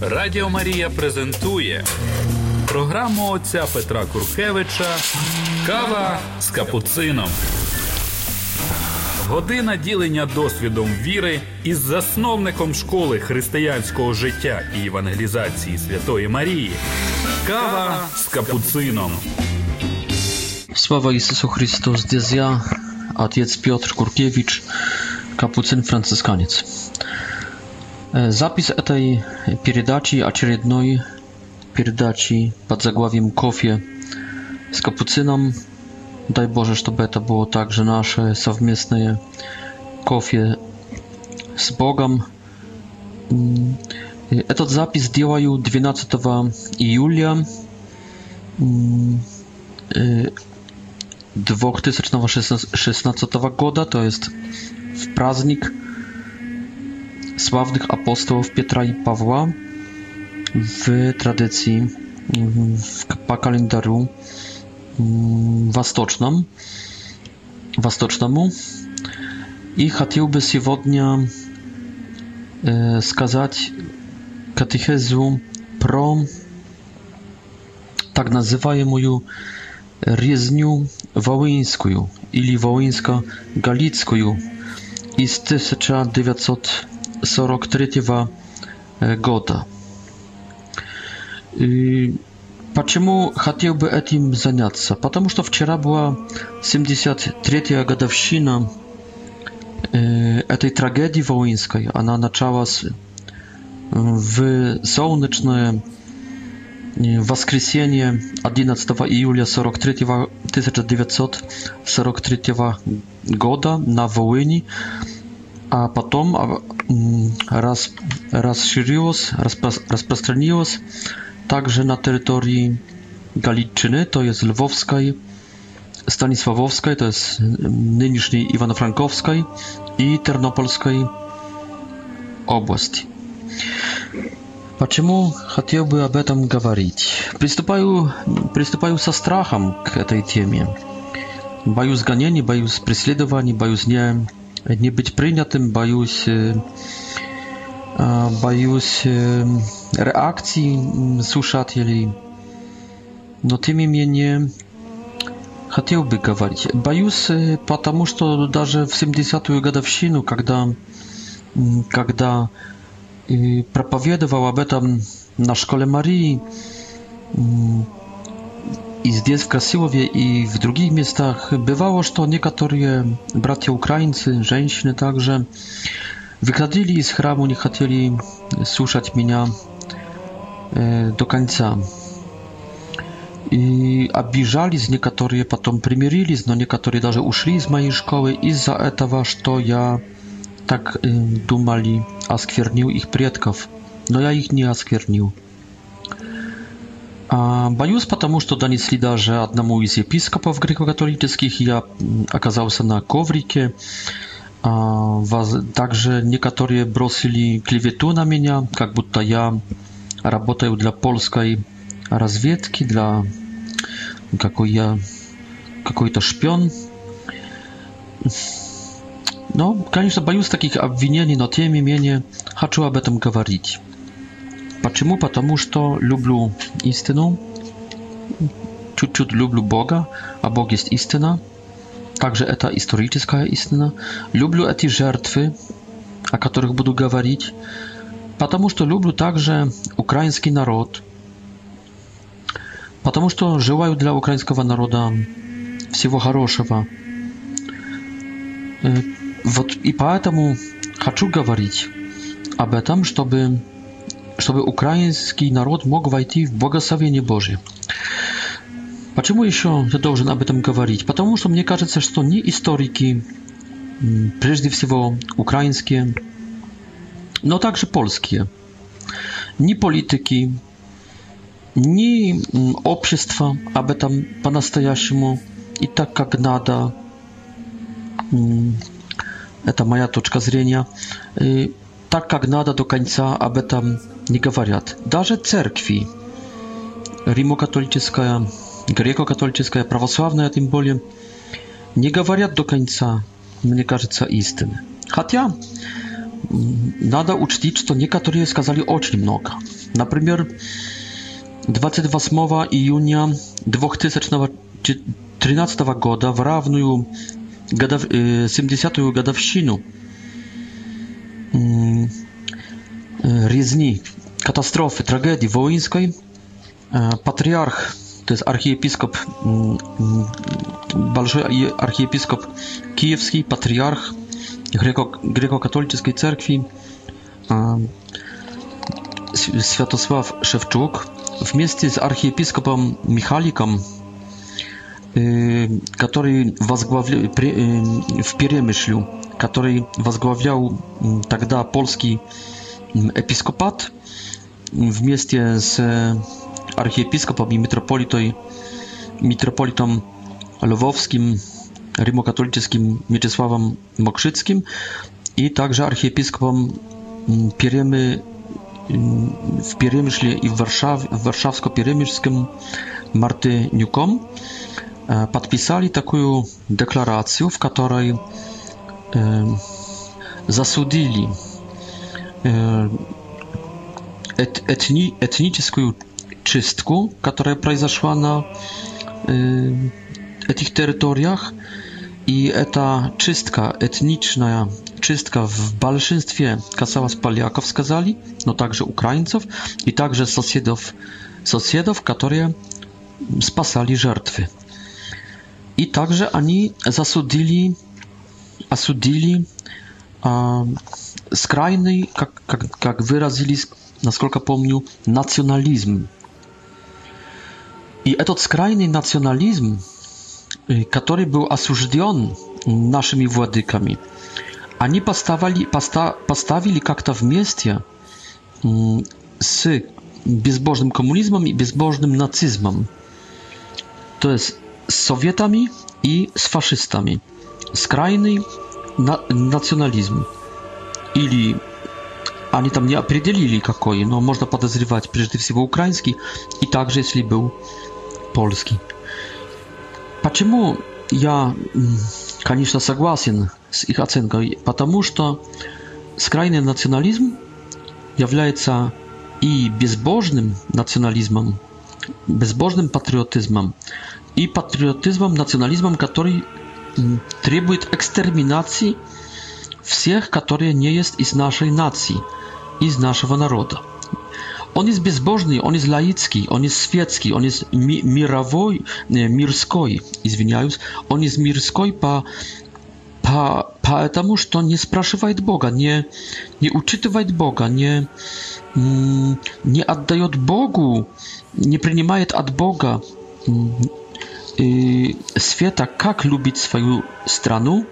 Радіо Марія презентує програму отця Петра Куркевича Кава з капуцином. Година ділення досвідом віри із засновником школи християнського життя і евангелізації Святої Марії. Кава з капуцином. Слава Ісусу Христу! Здесь я, отець Петр Куркевич, капуцин францисканець. Запись этой передачи, очередной передачи под заглавием «Кофе с капуцином». Дай Боже, чтобы это было также наше совместное кофе с Богом. Этот запись делаю 12 июля 2016 года, то есть в праздник – sławnych apostołów Piotra i Pawła w tradycji mm, w kalendarzu mm, wastocznym wastocznemu i chciałby сегодня e, skazać katechezu pro tak nazywają moją rzeźnię wołyńską, ili wołyńsko-galicką z 1900 43 года. И почему хотел бы этим заняться? Потому что вчера была 73-я годовщина этой трагедии воинской. Она началась в солнечное воскресенье 11 июля 43 1943 года на Волыни, а потом Mm, raz, rozszerzyłos, rozpro, rozprostrzeniłos także na terytorii Galiczyny, to jest Lwowskiej, Stanisławowskiej, to jest nyniszniej Iwano-Frankowskiej i Ternopolskiej области. Почему хотел бы об этом говорить? Приступаю, приступаю со страхом к этой теме. Боюсь гонений, боюсь преследований, боюсь не nie być przyjętym, bojuję bojuję reakcji mm, słuchaczy. No tym mnie nie chciałby gawalić. Bojuję, ponieważ to nawet w 70 rocznicę, kiedy kiedy propowiadował o tam na szkole Marii, mm, i z zdjęć w Krasiłowie i w drugich miastach bywało, że niektórzy bracia Ukraińcy, żeńszy także, wykradli z chramu, nie chcieli słyszeć mnie do końca. I obijali z niektórych, potem przymierzyli no niektórzy nawet uszli z mojej szkoły i za etawa, że ja tak e, dumali, a skwierniu ich przodków. No ja ich nie skwierniu. Боюсь, потому что донесли даже одному из епископов греко-католических. Я оказался на коврике. Также некоторые бросили клевету на меня, как будто я работаю для польской разведки, для какой я какой-то шпион. No, конечно, боюсь таких обвинений, но тем не менее хочу об этом говорить. Почему? Потому что люблю истину, чуть-чуть люблю Бога, а Бог есть истина, также это историческая истина. Люблю эти жертвы, о которых буду говорить, потому что люблю также украинский народ, потому что желаю для украинского народа всего хорошего. Вот и поэтому хочу говорить об этом, чтобы чтобы украинский народ мог войти в благословение Божье. Почему еще я должен об этом говорить? Потому что мне кажется, что не историки, прежде всего украинские, но также польские, ни политики, ни общество об этом по-настоящему и так, как надо, это моя точка зрения, так, как надо до конца об этом не говорят. Даже церкви, римо-католическая, греко-католическая, православная тем более, не говорят до конца, мне кажется, истины. Хотя надо учтить, что некоторые сказали очень много. Например, 28 июня 2013 года в равную годов... 70-ю годовщину резни, катастрофы, трагедии Волынской, патриарх, то есть архиепископ, большой архиепископ Киевский, патриарх греко-католической церкви, Святослав Шевчук, вместе с архиепископом Михаликом, который возглавлял в Перемышлю, который возглавлял тогда польский episkopat mieście z e, arhiepiskopom i metropolitą, metropolitą lwowskim, rymokatolickim Mieczysławem Mokrzyckim i także archiepiskopom Pieremy w Pierymyśle i w, Warszaw, w warszawsko-pierymyśskim Martyniukom e, podpisali taką deklarację, w której e, zasudili E, et, etni, etnicznej czystki, która произошла na e, tych terytoriach i ta czystka etniczna, czystka w balszyństwie kasała z skazali, no także Ukraińców i także sąsiedów, sąsiedów, które spasali żertwy. I także oni zasudili, asudili, скрайный, как, как, как выразились, насколько помню, национализм. И этот скрайный национализм, который был осужден нашими владыками, они поставили, поста, поставили как-то вместе с безбожным коммунизмом и безбожным нацизмом. То есть с советами и с фашистами. Скрайный на, национализм. или они там не определили какой, но можно подозревать прежде всего украинский и также если был польский. Почему я, конечно, согласен с их оценкой, потому что скрайный национализм является и безбожным национализмом, безбожным патриотизмом, и патриотизмом, национализмом, который требует экстерминации всех, которые не есть из нашей нации, из нашего народа. Он есть безбожный, он есть лаицкий, он есть светский, он есть ми мировой, не, мирской, извиняюсь, он есть мирской по, по, потому что не спрашивает Бога, не, не учитывает Бога, не, не отдает Богу, не принимает от Бога света, как любить свою страну,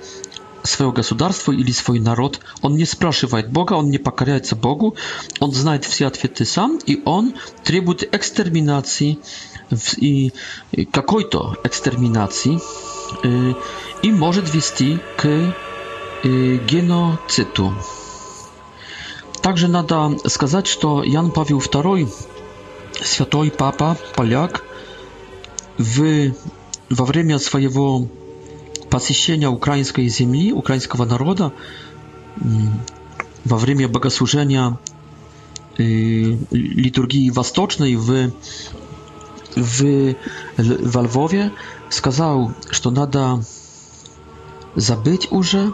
свое государство или свой народ. Он не спрашивает Бога, он не покоряется Богу, он знает все ответы сам, и он требует экстерминации, и какой-то экстерминации, и может вести к геноциду. Также надо сказать, что Ян Павел II, святой папа, поляк, в, во время своего посещения украинской земли, украинского народа во время богослужения литургии восточной в, в, во Львове сказал, что надо забыть уже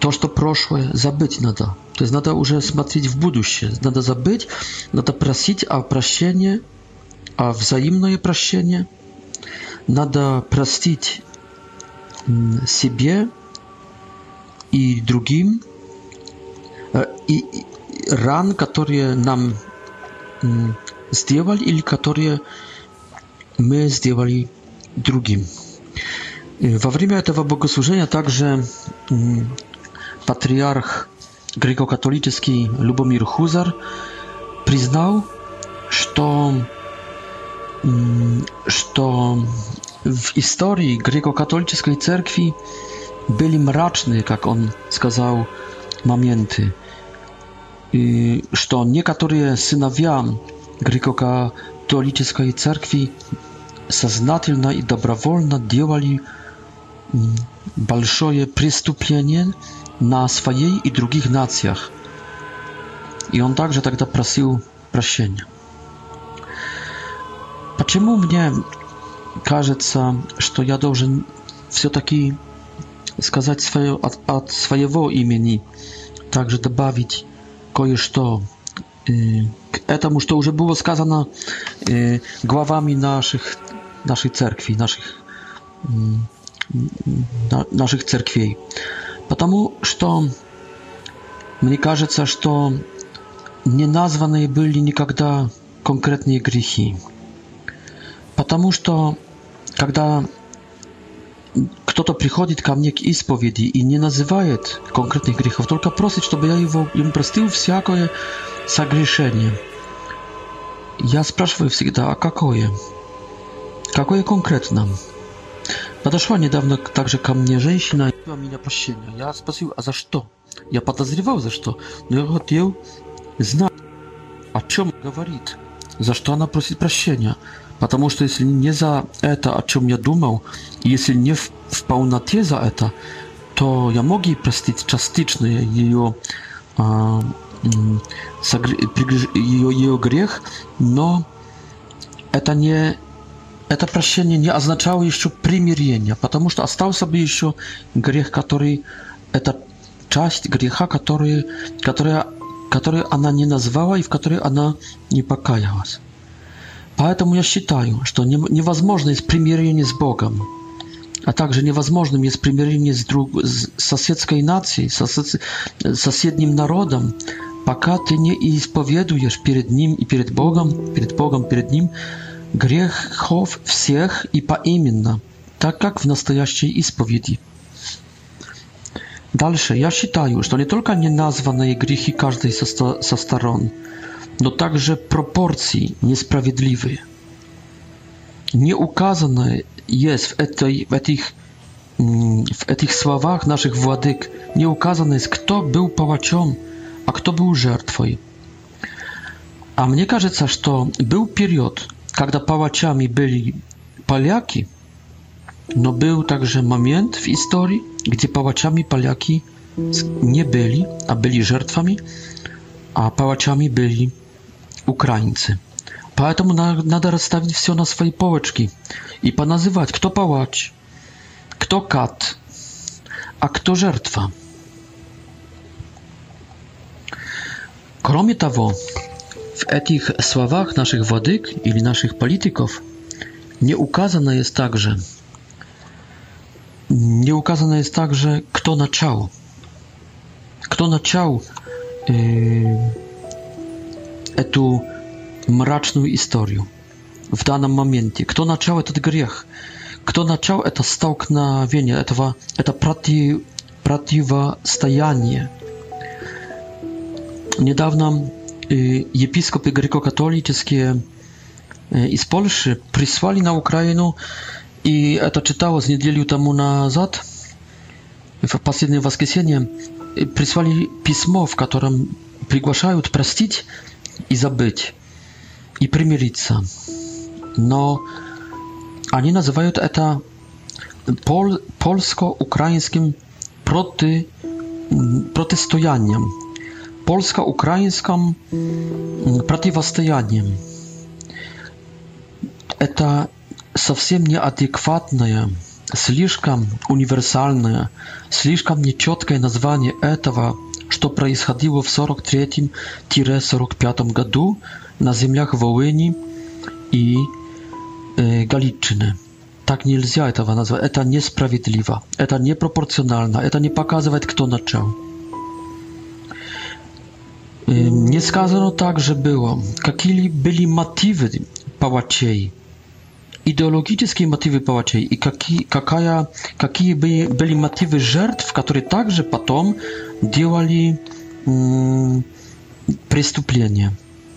то, что прошлое, забыть надо. То есть надо уже смотреть в будущее, надо забыть, надо просить о прощении, о взаимное прощение, надо простить себе и другим и ран, которые нам сделали или которые мы сделали другим. Во время этого богослужения также патриарх греко-католический Любомир Хузар признал, что, что w historii grekokatolickiej cerkwi byli mraczne, jak on skazał, momenty. I, że niektóre synowie grekokatolickiej cerkwi сознательно i dobrowolnie działali большое преступление na swojej i drugich nacjach. I on także тогда tak prosił prosienia. Dlaczego mnie кажется, что я должен все-таки сказать свое, от, от своего имени, также добавить кое-что к этому, что уже было сказано главами наших, нашей церкви, наших, наших церквей. Потому что мне кажется, что не названы были никогда конкретные грехи. Потому что когда кто-то приходит ко мне к исповеди и не называет конкретных грехов, только просит, чтобы я его, им простил всякое согрешение. Я спрашиваю всегда, а какое? Какое конкретно? Подошла недавно также ко мне женщина и просила меня прощения. Я спросил, а за что? Я подозревал, за что, но я хотел знать, о чем говорит, за что она просит прощения. Потому что если не за это, о чем я думал, если не в, в полноте за это, то я мог ей простить частично ее, э, согр... ее, ее грех, но это не это прощение не означало еще примирение, потому что остался бы еще грех, который это часть греха, который, которая, который она не назвала и в которой она не покаялась. Поэтому я считаю, что невозможно есть примирение с Богом, а также невозможным есть примирение с, друг, с соседской нацией, с соседним народом, пока ты не исповедуешь перед ним и перед Богом, перед Богом, перед ним грехов всех и поименно, так как в настоящей исповеди. Дальше, я считаю, что не только неназванные грехи каждой со, со сторон – но также пропорций несправедливы. Не указано есть в, этой, в, этих, в этих словах наших владык, не указано есть, кто был палачом, а кто был жертвой. А мне кажется, что был период, когда палачами были поляки, но был также момент в истории, gdzie pałaczami Polaki nie byli, a byli żertwami, a pałaczami byli украинцы. Поэтому на, надо расставить все на свои полочки и поназывать, кто палач, кто кат, а кто жертва. Кроме того, w etich sławach naszych wodyk ili naszych polityków nie ukazane jest także nie ukazane jest także kto na ciało, kto na ciało эту мрачную историю в данном моменте. Кто начал этот грех? Кто начал это столкновение, этого, это против, противостояние? Недавно епископы греко-католические из Польши прислали на Украину, и это читалось неделю тому назад, в последнее воскресенье, прислали письмо, в котором приглашают простить и забыть, и примириться. Но они называют это пол, польско-украинским проти, протистоянием, польско-украинским противостоянием. Это совсем неадекватное, слишком универсальное, слишком нечеткое название этого что происходило в 43-45 году на землях Волыни и э, Галичины. Так нельзя этого назвать. Это несправедливо. Это непропорционально. Это не показывает, кто начал. Э, не сказано также было, какие были мотивы палачей, идеологические мотивы палачей и какие, какая, какие были, были мотивы жертв, которые также потом делали преступления.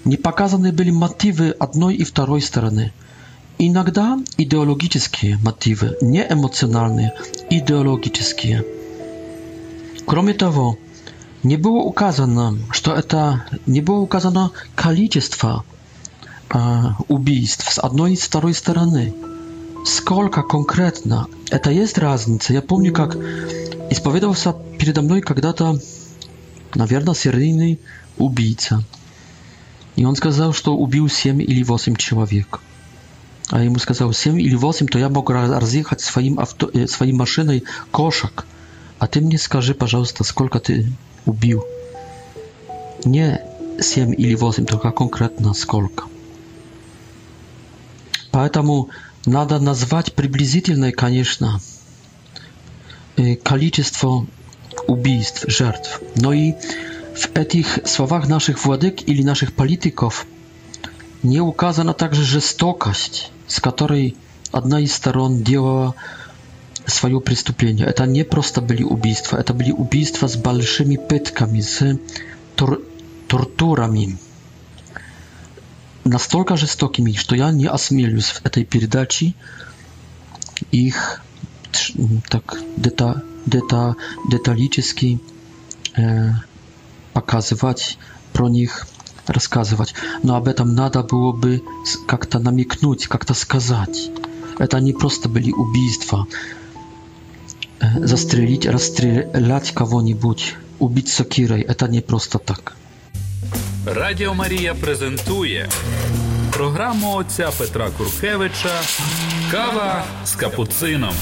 Не показаны были мотивы одной и второй стороны. Иногда идеологические мотивы, не эмоциональные, идеологические. Кроме того, не было указано, что это не было указано количество э, убийств с одной и с второй стороны. сколько конкретно? Это есть разница? Я помню, как исповедовался передо мной когда-то, наверное, серийный убийца. И он сказал, что убил 7 или 8 человек. А ему сказал, 7 или 8, то я мог разъехать своим, авто, своей машиной кошек. А ты мне скажи, пожалуйста, сколько ты убил? Не 7 или 8, только конкретно сколько. Поэтому Надо назвать приблизительное, конечно, количество убийств, жертв. No i w etich słowach naszych władyk ili naszych polityków nie указана также жестокость, с которой одна из сторон делала свое преступление. Это не просто были убийства, это были убийства с большими пытками, с тор тортурами настолько жестокими, что я не осмелюсь в этой передаче их так дета, дета, деталически э, показывать, про них рассказывать. Но об этом надо было бы как-то намекнуть, как-то сказать. Это не просто были убийства. Э, застрелить, расстрелять кого-нибудь, убить сокирой, это не просто так. Радіо Марія презентує програму отця Петра Куркевича Кава з капуцином.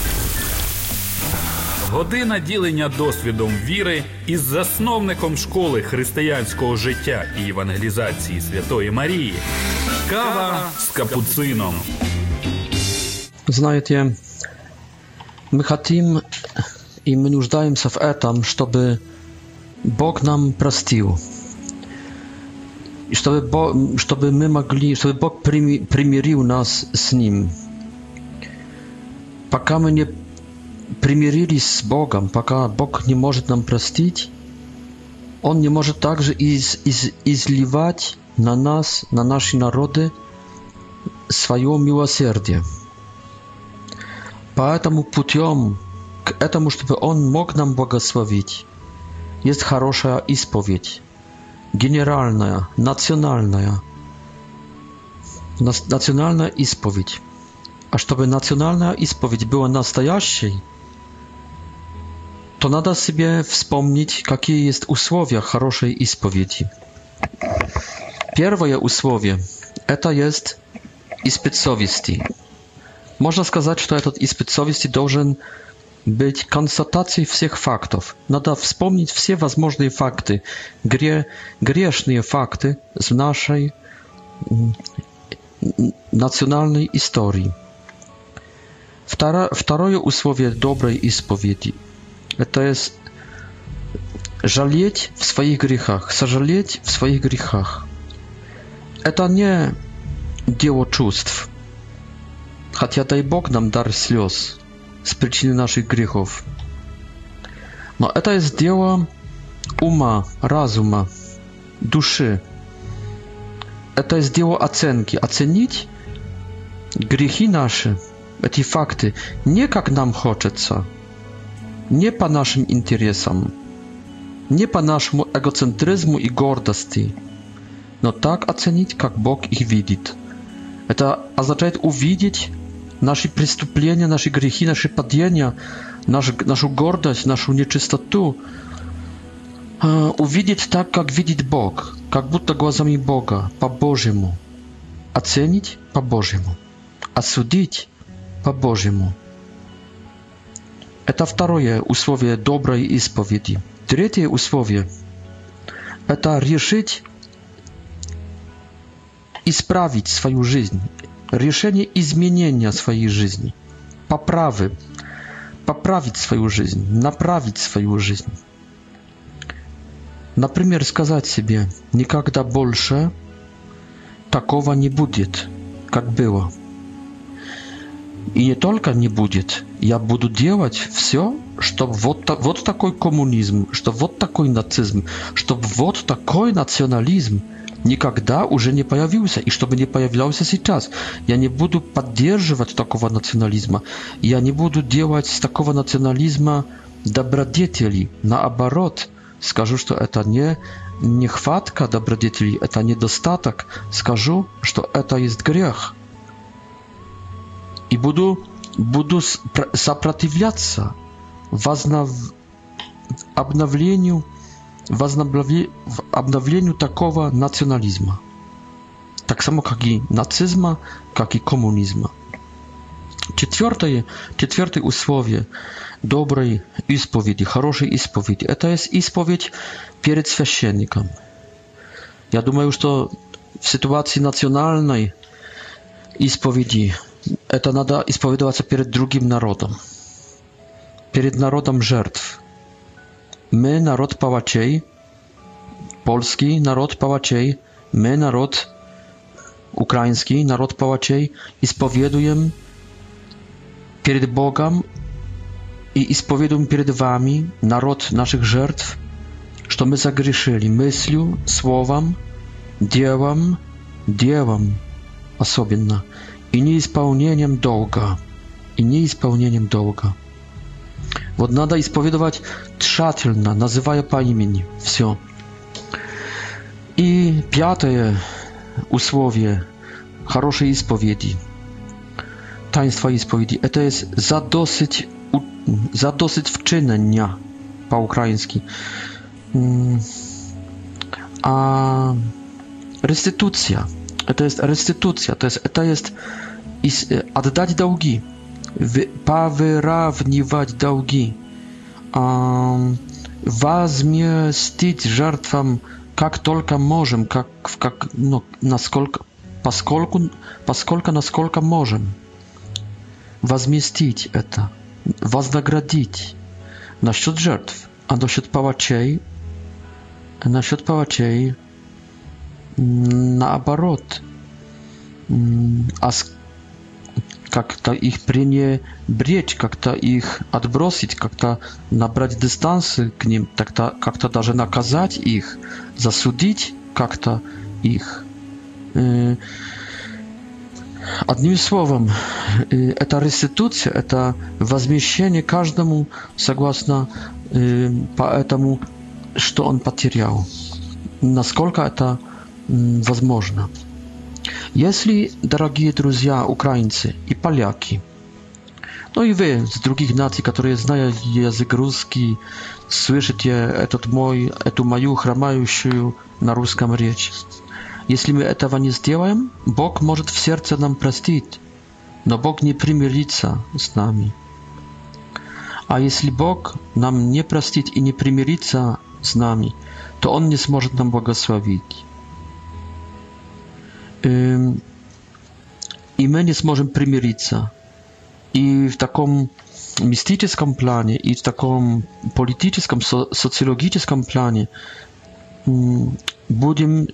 Година ділення досвідом віри із засновником школи християнського життя і евангелізації Святої Марії. Кава з капуцином. Знаете, ми хотим и мы нуждаемся в етам, щоб Бог нам простив. чтобы, Бог, чтобы мы могли, чтобы Бог примирил нас с Ним. Пока мы не примирились с Богом, пока Бог не может нам простить, Он не может также из, из, изливать на нас, на наши народы свое милосердие. Поэтому путем к этому, чтобы Он мог нам благословить, есть хорошая исповедь генеральная, национальная, nacjonalna исповедь. А чтобы национальная исповедь была настоящей, to nada sobie wspomnieć, jakie jest usłowie хорошей исповеди. Pierwsze usłowie to jest испыт совести. Można сказать, что этот испыт совести должен быть констатацией всех фактов. Надо вспомнить все возможные факты, гре, грешные факты с нашей национальной истории. Второ, второе условие доброй исповеди – это есть жалеть в своих грехах, сожалеть в своих грехах. Это не дело чувств, хотя дай Бог нам дар слез – z przyczyny naszych grzechów. Но это jest dzieło ума, разума, души. Это jest dzieło оценки. Оценить грехи наши, эти факты, не как нам хочется, не по нашим интересам, не по нашему эгоцентризму и гордости, но так оценить, как Бог их видит. Это означает увидеть nasze przestępstwa, nasze grzechy, nasze padienia, nasz, naszą gordość, naszą nieczystotę, e, uwidzieć tak, jak widzi Bóg, jak будто głazami Boga, po Bożemu, ocenić po Bożemu, osądzić po Bożemu. To drugie usłowie dobrej spowiedzi. Trzecie usłowie to решить i sprawić swoją życie решение изменения своей жизни, поправы, поправить свою жизнь, направить свою жизнь. Например, сказать себе, никогда больше такого не будет, как было. И не только не будет, я буду делать все, чтобы вот, вот такой коммунизм, чтобы вот такой нацизм, чтобы вот такой национализм – никогда уже не появился и чтобы не появлялся сейчас. Я не буду поддерживать такого национализма. Я не буду делать с такого национализма добродетели. Наоборот, скажу, что это не нехватка добродетелей, это недостаток. Скажу, что это есть грех. И буду, буду сопротивляться вознов... обновлению w, w obnowieniu takowa nacjonalizmu. Tak samo jak i nacyzma, jak i komunizma. Czwarte usłowie dobrej ispowiedzi, dobrej ispowiedzi, to jest ispowiedź przed świętnikiem. Ja myślę, że to w sytuacji nacjonalnej ispowiedzi, to nada ispowiedować się przed drugim narodem, przed narodem żertw my naród pałaciej, polski naród pałaciej, my naród ukraiński, naród pałaciej, i spowieduję przed Bogiem i spowiedujemy przed Wami naród naszych żertw, że my zagrzeszyli myślą, słowem, dziełem, dziełem osobienna i nieispełnieniem dołga, i nieispełnieniem dołga. Вот надо исповедовать тщательно, называя по имени все. И пятое условие хорошей исповеди, таинства исповеди, это есть задосыть, задосыть вчинения по-украински. А реституция, это есть реституция, то есть это есть отдать долги. повыравнивать долги, а, возместить жертвам как только можем, как, как, ну, насколько, поскольку, поскольку насколько можем возместить это, вознаградить насчет жертв, а насчет палачей, насчет палачей, наоборот, а как-то их пренебречь, как-то их отбросить, как-то набрать дистанцию к ним, тогда как-то даже наказать их, засудить как-то их. Э, одним словом, э, это реституция, это возмещение каждому согласно э, по этому что он потерял. Насколько это возможно. Если, дорогие друзья украинцы и поляки, ну и вы с других наций, которые знают язык русский, слышите этот мой, эту мою хромающую на русском речь. Если мы этого не сделаем, Бог может в сердце нам простить, но Бог не примирится с нами. А если Бог нам не простит и не примирится с нами, то Он не сможет нам благословить i my nie możemy przymierzyć I w takim mistycznym planie, i w takim politycznym, so, socjologicznym planie będziemy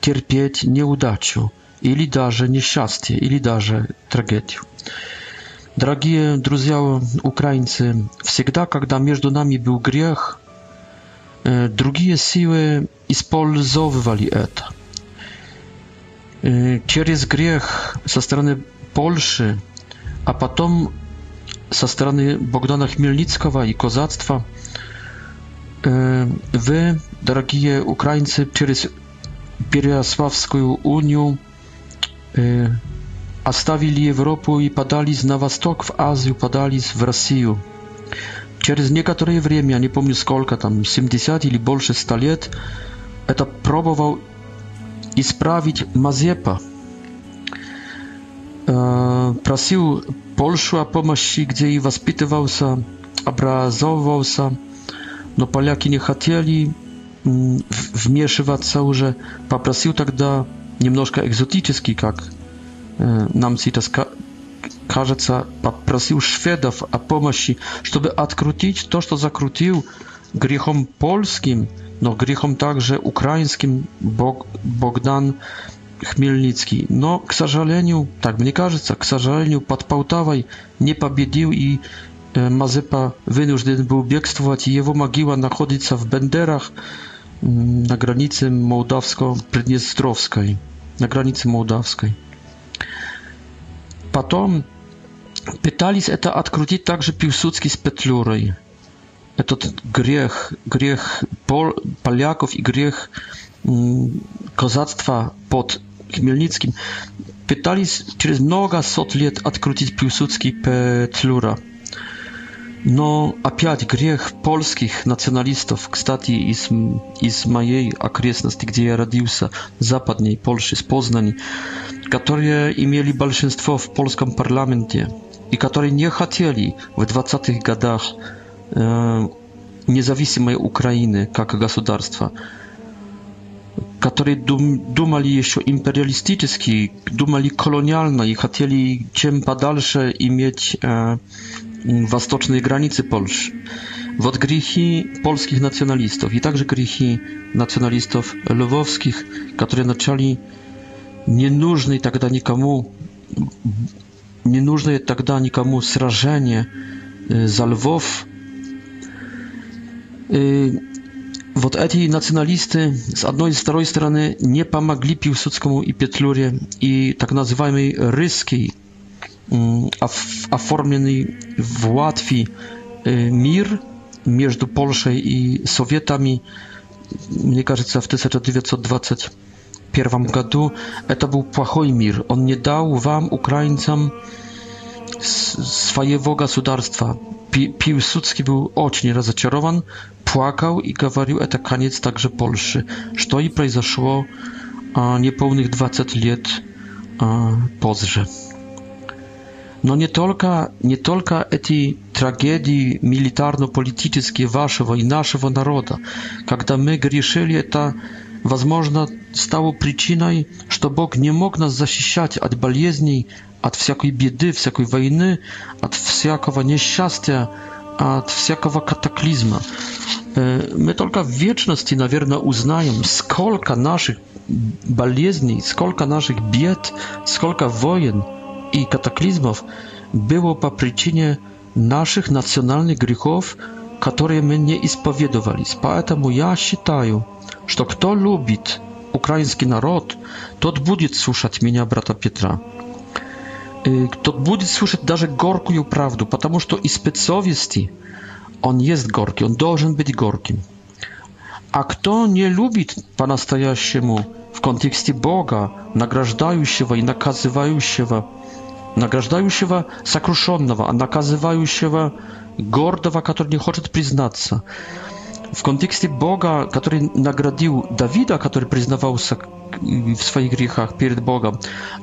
cierpieć nieudaczę, ili nawet nieszczęście, ili nawet tragedię. Drodzy przyjaciele Ukraińcy, zawsze, kiedy między nami był grzech, y, drugie siły i wykorzystywały to через грех со стороны Польши, а потом со стороны Богдана Хмельницкого и казацтва. Вы, дорогие украинцы, через Переославскую унию оставили Европу и подались на восток, в Азию, подались в Россию. Через некоторое время, не помню сколько там, 70 или больше 100 лет, это пробовал i sprawić maziepa. E, prosił Polszu o pomoc, gdzie i wyspytywał się, obrazował się, no Polacy nie chcieli mm, wmieszywać się, że poprosił wtedy tak niemnożka egzotyczny, jak e, nam się to każe, poprosił Szwedów o pomoc, żeby odkrócić to, co zakrutił grzechom polskim no grzechom także украинским Бог, Богдан Хмельницкий. Но, к сожалению, так мне кажется, к сожалению, под Полтавой не победил и Mazeppa wynurzdyn był biegstwować i jego magiła nachodzica w Benderach na granicy mołdawsko-prydniestrowskiej. Na granicy mołdawskiej. Потом пытались это открутить также Пилсудский с Петлюрой этот грех, грех пол, поляков и грех казацтва под Хмельницким, пытались через много сот лет открутить Пилсудский Петлюра. Но опять грех польских националистов, кстати, из, из моей окрестности, где я родился, западней Польши, с Познани, которые имели большинство в польском парламенте и которые не хотели в 20-х годах независимой Украины как государства, которые дум, думали еще империалистически, думали колониально и хотели чем подальше иметь э, восточные границы Польши. Вот грехи польских националистов и также грехи националистов львовских, которые начали ненужные тогда никому ненужные тогда никому сражения за Львов Вот эти националисты, с одной и с второй стороны, не помогли Пилсудскому и Петлюре, и так называемый рыский, оформленный в Латвии мир между Польшей и Советами, мне кажется, в 1921 году, это был плохой мир. Он не дал вам, украинцам, своего государства, Piłsudski był ocznie rozczarowany, płakał i gawarił etakaniec także Polszy, co i przeszło niepełnych 20 lat pozrze. No nie tylko nie tylko eti tragedii militarno-politycznej waszego i naszego narodu, kiedy my grzeszyli to ta... Возможно, стало причиной, что Бог не мог нас защищать от болезней, от всякой беды, всякой войны, от всякого несчастья, от всякого катаклизма. Мы только в вечности, наверное, узнаем, сколько наших болезней, сколько наших бед, сколько войн и катаклизмов было по причине наших национальных грехов, которые мы не исповедовались. Поэтому я считаю, что кто любит украинский народ, тот будет слушать меня, брата Петра. Тот будет слушать даже горкую правду, потому что из-под он есть горкий, он должен быть горким. А кто не любит по-настоящему в контексте Бога, награждающего и наказывающего, награждающего сокрушенного, а наказывающего гордого, который не хочет признаться, w kontekście Boga, który nagradził Dawida, który przyznawał w swoich grzechach przed Bogiem,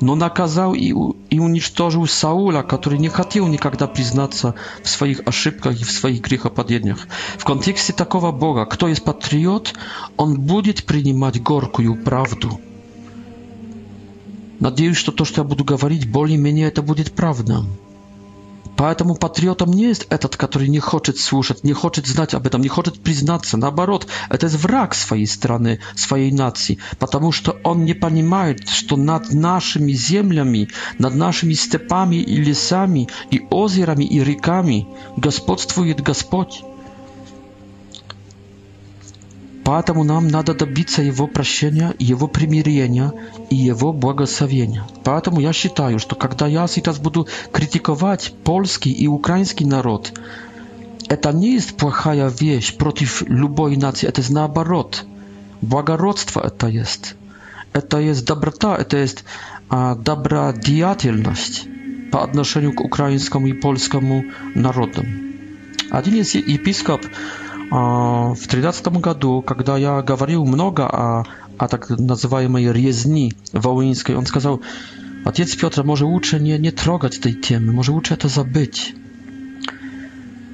no nakazał i, i Saula, który nie chciał nigdy przyznać w swoich aszybkach i w swoich grzechach podjedniach. W kontekście takiego Boga, kto jest patriot, on będzie przyjmować i prawdę. Nadzieję, że to, co ja będę mówić, boli mnie, to będzie prawdą. Поэтому патриотом не есть этот, который не хочет слушать, не хочет знать об этом, не хочет признаться. Наоборот, это есть враг своей страны, своей нации, потому что он не понимает, что над нашими землями, над нашими степами и лесами, и озерами, и реками господствует Господь. Поэтому нам надо добиться Его прощения, Его примирения и Его благословения. Поэтому я считаю, что когда я сейчас буду критиковать польский и украинский народ, это не есть плохая вещь против любой нации, это есть наоборот. Благородство это есть. Это есть доброта, это есть а, добродеятельность по отношению к украинскому и польскому народам. Один из епископ В тринадцатом году, когда я говорил много о, о так называемой резни Воинской, он сказал, отец Петр, может лучше не, не трогать этой темы, может лучше это забыть.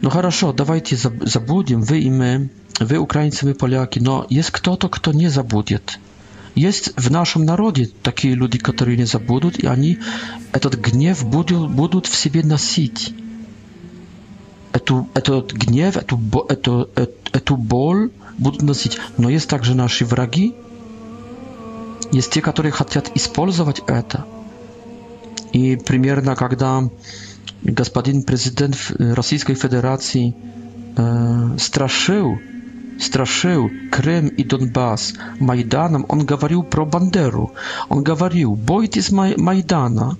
Ну хорошо, давайте забудем, вы и мы, вы украинцы, вы поляки, но есть кто-то, кто не забудет. Есть в нашем народе такие люди, которые не забудут, и они этот гнев будут, будут в себе носить эту, этот гнев, эту, эту, эту боль будут носить. Но есть также наши враги, есть те, которые хотят использовать это. И примерно, когда господин президент Российской Федерации э, страшил, страшил Крым и Донбасс Майданом, он говорил про Бандеру. Он говорил, бойтесь май Майдана,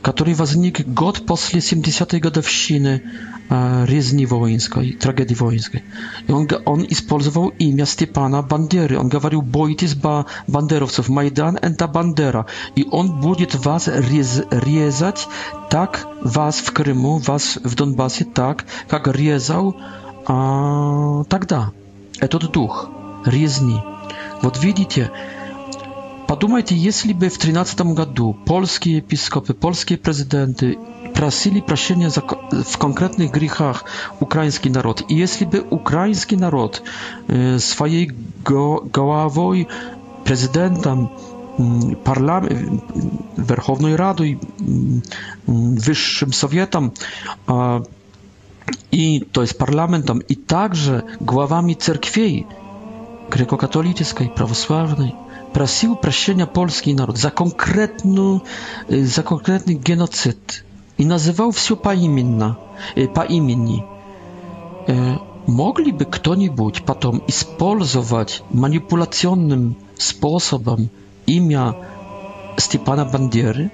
который возник год после 70-й годовщины резни воинской, трагедии воинской. И он, он использовал имя Степана Бандеры. Он говорил, бойтесь ба бандеровцев, Майдан – это Бандера. И он будет вас рез, резать так, вас в Крыму, вас в Донбассе так, как резал а, тогда этот дух. Резни. Вот видите, Подумайте, если бы в 13 году польские епископы, польские президенты просили прощения за, в конкретных грехах украинский народ, и если бы украинский народ э, своей головой, президентом, парламент, Верховной Радой, Высшим Советом э, и, то есть, парламентом, и также главами церквей греко-католической, православной, prosił proszenia polski naród za konkretny, y, za konkretny genocyd i nazywał wszystko pa imienna, y, po imieni. E, mogliby ktoś potem использовать manipulacyjnym sposobem imię Stepana Bandiery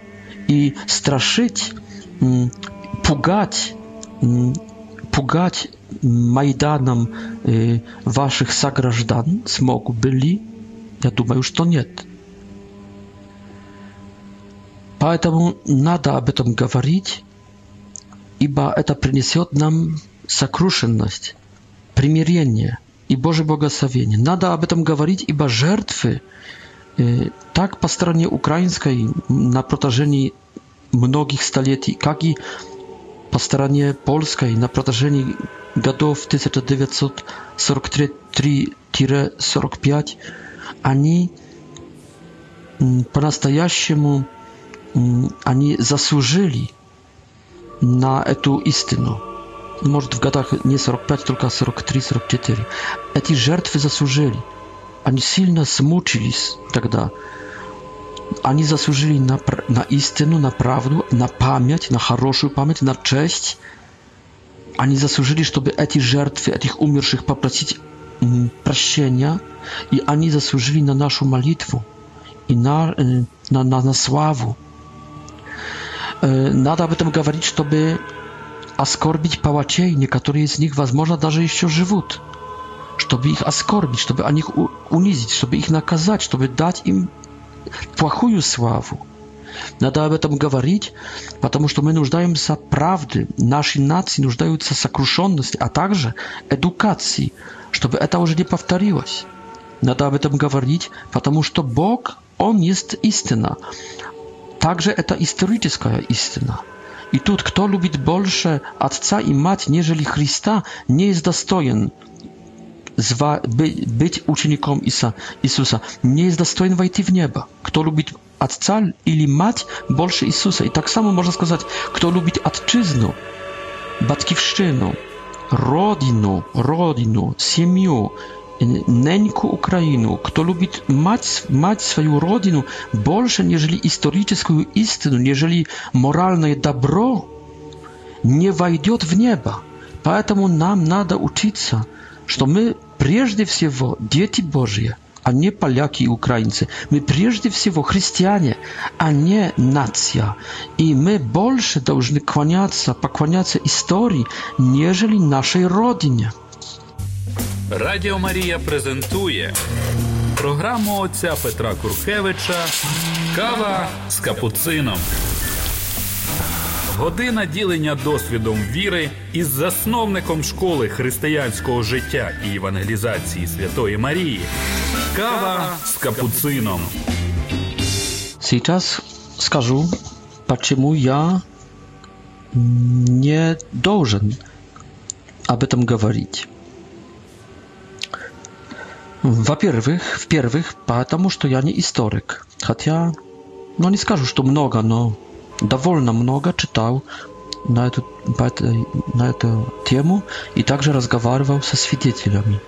i straszyć, mm, pugać, mm, pugać Majdanom y, waszych sagrażdan, smogu byli. Я думаю, что нет. Поэтому надо об этом говорить, ибо это принесет нам сокрушенность, примирение и Божье благословение. Надо об этом говорить, ибо жертвы э, так по стороне украинской на протяжении многих столетий, как и по стороне польской на протяжении годов 1943-45 они по-настоящему они заслужили на эту истину. Может, в годах не 45, только 43-44. Эти жертвы заслужили. Они сильно смучились тогда. Они заслужили на, на истину, на правду, на память, на хорошую память, на честь. Они заслужили, чтобы эти жертвы, этих умерших попросить Mm, prosienia i ani zasłużyli na naszą modlitwę i na, y, na, na, na sławę. E, Nada by tym mówić, żeby askorbić pałaciej, niektórzy z nich, może nawet jeszcze żywot, żeby ich askorbić, żeby o nich unizić, żeby ich nakazać, żeby dać im płachuju sławę. Nada by tym mówić, ponieważ my nużdajemy się prawdy, naszej nacji nużdają się sakruszonności, a także edukacji, чтобы это уже не повторилось. Надо об этом говорить, потому что Бог, Он есть истина. Также это историческая истина. И тут, кто любит больше отца и мать, нежели Христа, не есть достоин быть учеником Иса, Иисуса, не есть достоин войти в небо. Кто любит отца или мать больше Иисуса. И так само можно сказать, кто любит отчизну, батькивщину, rodinu, rodinu, siemiu, neńku Ukrainu, kto lubić mać, mać swoją rodinę bolsze, jeżeli historyczną istynę, jeżeli moralne dobro, nie wejdzie w nieba. nam nada надо учиться, что my прежде всего дети Божьи а не поляки и украинцы. Мы прежде всего христиане, а не нация. И мы больше должны кланяться, поклоняться истории, нежели нашей родине. Радіо Марія презентує програму отця Петра Куркевича Кава з капуцином. Година ділення досвідом віри із засновником школи християнського життя і евангелізації Святої Марії. Кава з капуцином. Сейчас скажу, почему я не должен об этом говорить. Во-первых, в-первых, потому что я не историк. Хотя, ну не скажу, что много, но довольно много читал на эту, по этой, на эту тему и также разговаривал со свидетелями.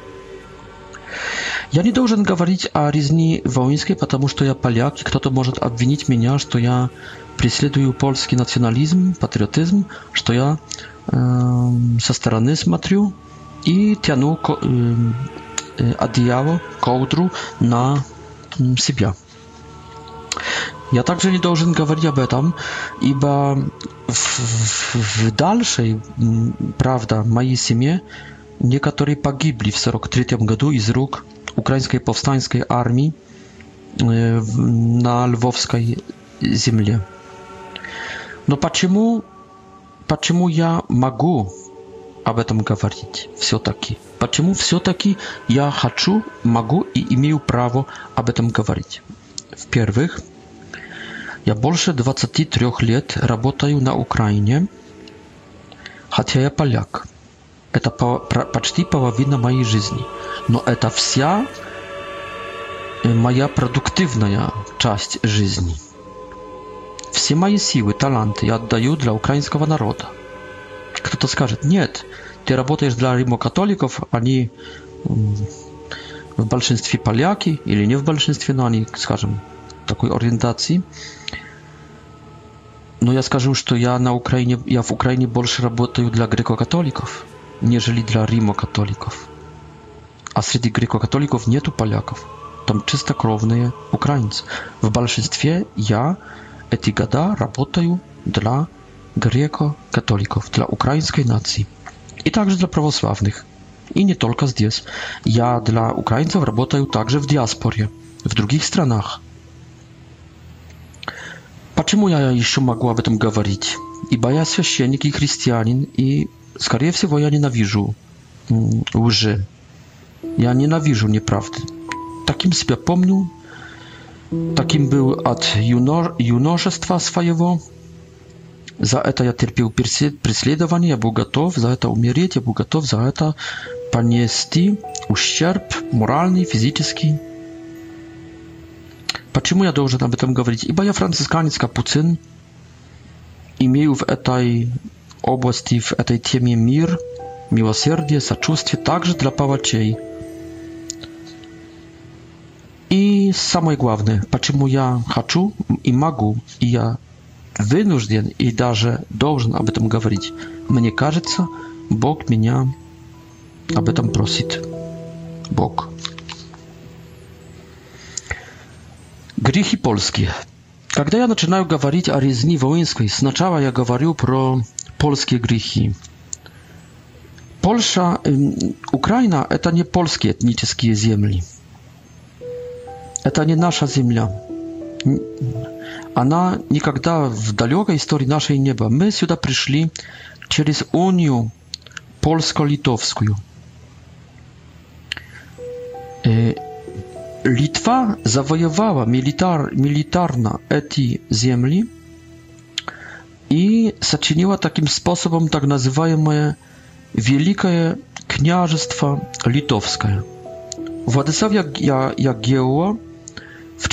Я не должен говорить о резни воинской, потому что я поляк, и кто-то может обвинить меня, что я преследую польский национализм, патриотизм, что я э, со стороны смотрю и тяну ко, э, одеяло, ковдру на себя. Ja также не должен говорить об этом, ибо в, в, в дальшей, правда, моей семье некоторые погибли в 43 году из рук украинской повстанской армии на Львовской земле. Но почему, почему я могу об этом говорить все-таки? Почему все-таки я хочу, могу и имею право об этом говорить? В-первых, Я больше 23 лет работаю на Украине, хотя я поляк. Это по, про, почти половина моей жизни. Но это вся моя продуктивная часть жизни. Все мои силы, таланты я отдаю для украинского народа. Кто-то скажет, нет, ты работаешь для римокатоликов, они в большинстве поляки или не в большинстве, но они, скажем, такой ориентации. Но я скажу, что я на Украине, я в Украине больше работаю для греко-католиков, нежели для римо-католиков. А среди греко-католиков нету поляков. Там чистокровные украинцы. В большинстве я эти года работаю для греко-католиков, для украинской нации. И также для православных. И не только здесь. Я для украинцев работаю также в диаспоре, в других странах. Почему я еще могла об этом говорить? Ибо я священник и христианин, и, скорее всего, я ненавижу лжи. Я ненавижу неправды. Таким себя помню, таким был от юно, юношества своего. За это я терпел преследование, я был готов за это умереть, я был готов за это понести ущерб моральный, физический. Почему я должен об этом говорить? Ибо я францисканец, капуцин, имею в этой области, в этой теме мир, милосердие, сочувствие также для палачей. И самое главное, почему я хочу и могу, и я вынужден и даже должен об этом говорить. Мне кажется, Бог меня об этом просит. Бог. Грехи польские. Когда я начинаю говорить о резни воинской, сначала я говорю про польские грехи. Польша, Украина – это не польские этнические земли. Это не наша земля. Она никогда в далекой истории нашей неба. Мы сюда пришли через унию польско-литовскую. Litwa zawojowała militar, militarno эти i и takim sposobem способом так называемое Великое Княжество Литовское. Władysław Jagiełło w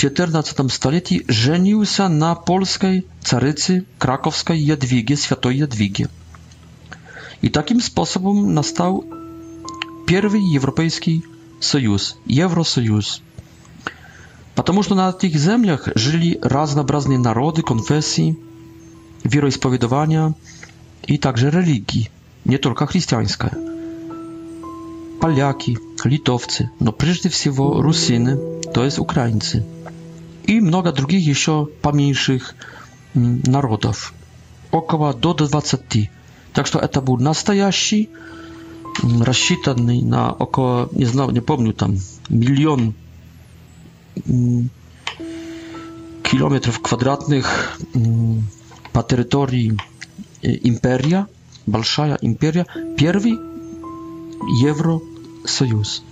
XIV stuleciu żenił się na polskiej carycy krakowskiej Jadwigie, świętej Jadwigie. I takim sposobem nastał pierwszy europejski Союз, Евросоюз. Потому что на этих землях жили разнообразные народы, конфессии, вероисповедования и также религии, не только христианская. Поляки, литовцы, но прежде всего русины, то есть украинцы. И много других еще поменьших народов. Около до 20. Так что это был настоящий рассчитанный на около, не знал, не помню, там миллион километров квадратных по территории империя, большая империя, первый Евросоюз.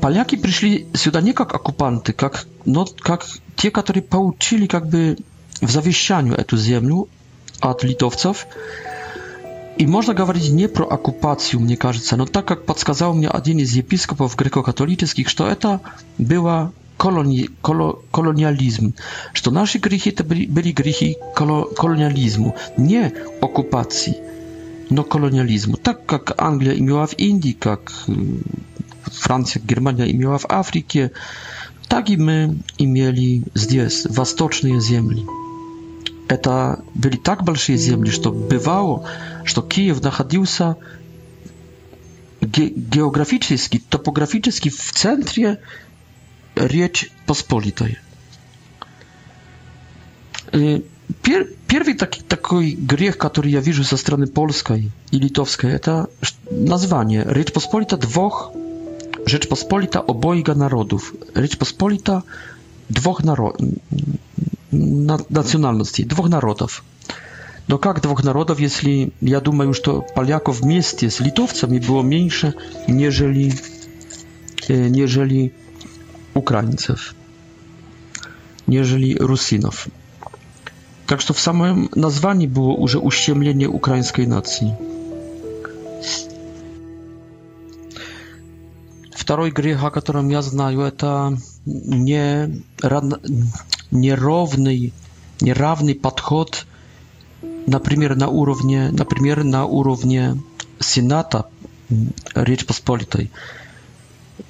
Поляки пришли сюда не как оккупанты, как, но как те, которые получили как бы в завещанию эту землю от литовцев, И можно говорить не про оккупацию, мне кажется, но так как подсказал мне один из епископов греко-католических, что это было колони, коло, колониализм, что наши грехи это были, были грехи коло, колониализму, не оккупации, но колониализму. Так как Англия имела в Индии, как Франция, Германия имела в Африке, так и мы имели здесь восточные земли это были так большие земли, что бывало, что Киев находился ге географически, топографически в центре Речь Посполитой. Пер первый так такой грех, который я вижу со стороны польской и литовской, это название Речь Посполита двух Rzeczpospolita obojga narodów. Rzeczpospolita dwóch narodów. национальностей, двух народов. Но как двух народов, если я думаю, что поляков вместе с литовцами было меньше, нежели, э, нежели украинцев, нежели русинов. Так что в самом названии было уже ущемление украинской нации. Второй грех, о котором я знаю, это не, неровный, неравный подход, например, на уровне, например, на уровне Сената Речь Посполитой,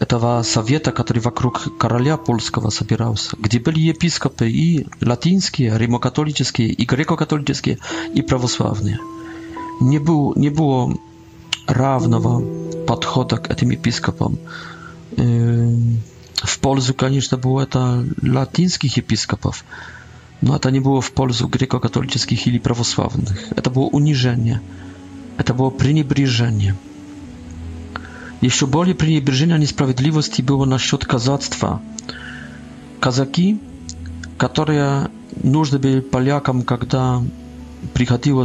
этого совета, который вокруг короля польского собирался, где были епископы и латинские, римокатолические, и греко-католические, и православные. Не, был, не было равного подхода к этим епископам. Эм, w polsku, конечно, było to latyńskich episkopów. No a to nie było w polsku grekokatolickich i prawosławnych. To było uniżenie. To było przyniebrzenie. Jeszcze bardziej przyniebrzenia niesprawiedliwości było na счёт kazachstwa. Kazaki, które нужны byli polakom, kiedy przychodziła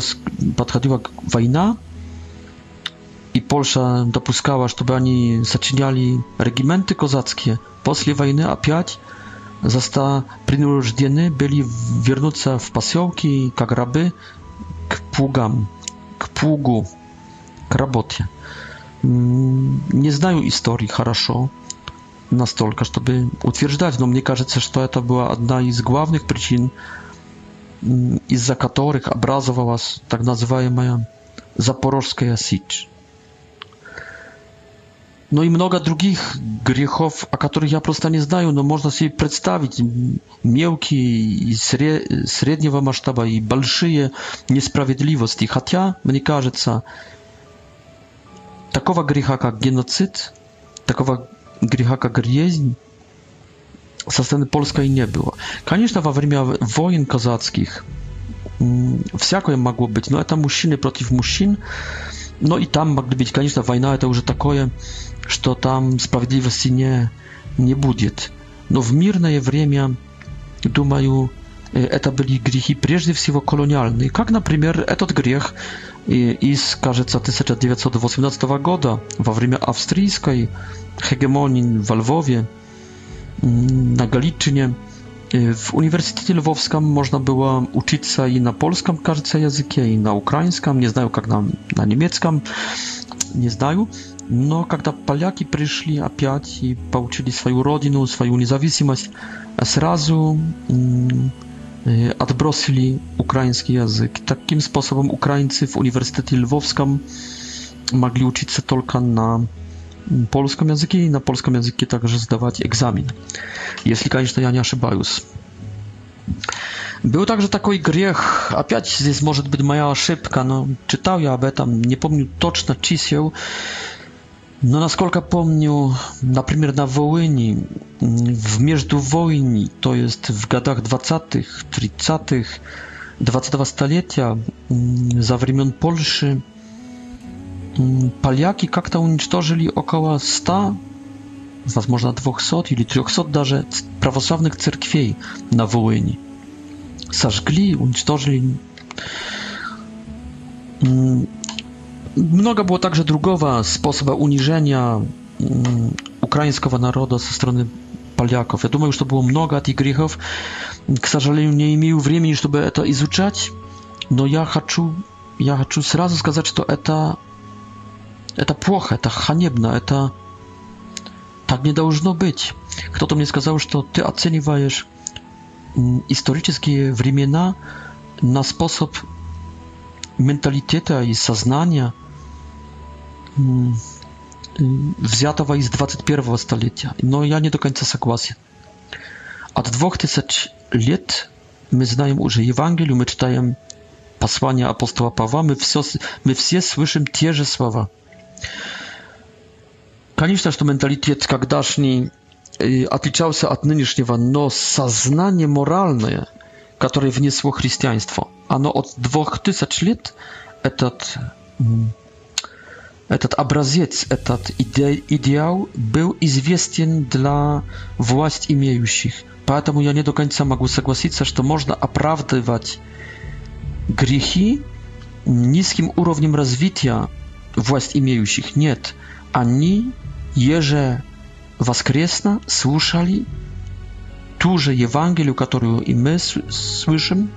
podchodziła wojna i Polska dopuszczała, żeby oni zaczyniali regimenty kozackie. После войны опять заста принуждены были вернуться в поселки, как рабы, к пугам, к пугу, к работе. Не знаю истории хорошо, настолько, чтобы утверждать, но мне кажется, что это была одна из главных причин, из-за которых образовалась так называемая Запорожская сечь no i mnoga drugih грехов, о которых я просто не знаю, но можно себе представить мелкие и среднего масштаба и большие несправедливости. Хотя, мне кажется, такого греха, как геноцид, такого греха, как резнь, со стороны Польской не было. Конечно, во время войн казацких всякое могло быть, но это мужчины против мужчин, но и там могли быть, конечно, война это уже такое что там справедливости не, не будет. Но в мирное время, думаю, это были грехи прежде всего колониальные, как, например, этот грех из, кажется, 1918 года во время австрийской hegemonii во Львове, na Galiczynie. W Uniwersytecie Lwowskim można było uczyć się i na polskim, кажется, języku, i na ukraińskim, nie znają jak na, na niemieckim, nie znają. Но когда поляки пришли опять и получили свою родину, свою независимость, сразу отбросили украинский язык. Таким способом украинцы в университете Львовском могли учиться только на польском языке и на польском языке также сдавать экзамен. Если, конечно, я не ошибаюсь. Był także taki grzech, опять здесь может być moja ошибка, no czytał ja об этом, nie помню точно чисел, Но, насколько помню, например, на Wołyni w międzywojni, to jest w latach 20., 30., 22 столетия, za времен Польши, поляки как-то уничтожили около 100, возможно, 200 или 300 даже православных церквей на Волыни. Сожгли, уничтожили. Mnoga była także drugowa sposoba uniżenia mm, ukraińskiego narodu ze strony Paliaków. Ja думаю, że to było mnoga tych grzechów. K сожалению, nie miał времени, żeby to izucać. no ja хочу ja chcę сразу сказать, że to это это плохо, это haniebne, это tak nie должно być. Kto to mnie сказал, że ty оцениваешь historyczne времена na sposób mentalitetu i сознания? взятого из 21 столетия. Но я не до конца согласен. От 2000 лет мы знаем уже Евангелие, мы читаем послание апостола Павла, мы все, мы все слышим те же слова. Конечно, что менталитет тогдашний отличался от нынешнего, но сознание моральное, которое внесло христианство, оно от 2000 лет этот Этот образец, этот иде идеал был известен для власть имеющих. Поэтому я не до конца могу согласиться, что можно оправдывать грехи низким уровнем развития власть имеющих. Нет, они еже воскресно слушали ту же Евангелию, которую и мы слышим,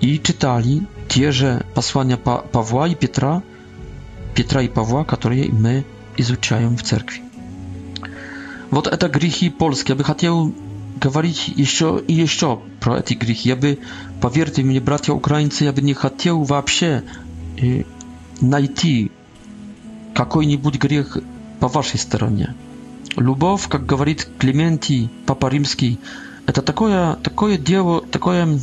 и читали те же послания Павла и Петра, Петра и Павла, которые мы изучаем в церкви. Вот это грехи польские. Я бы хотел говорить еще и еще про эти грехи. Я бы, поверьте мне, братья украинцы, я бы не хотел вообще найти какой-нибудь грех по вашей стороне. Любовь, как говорит Клементий, Папа Римский, это такое, такое дело, такое,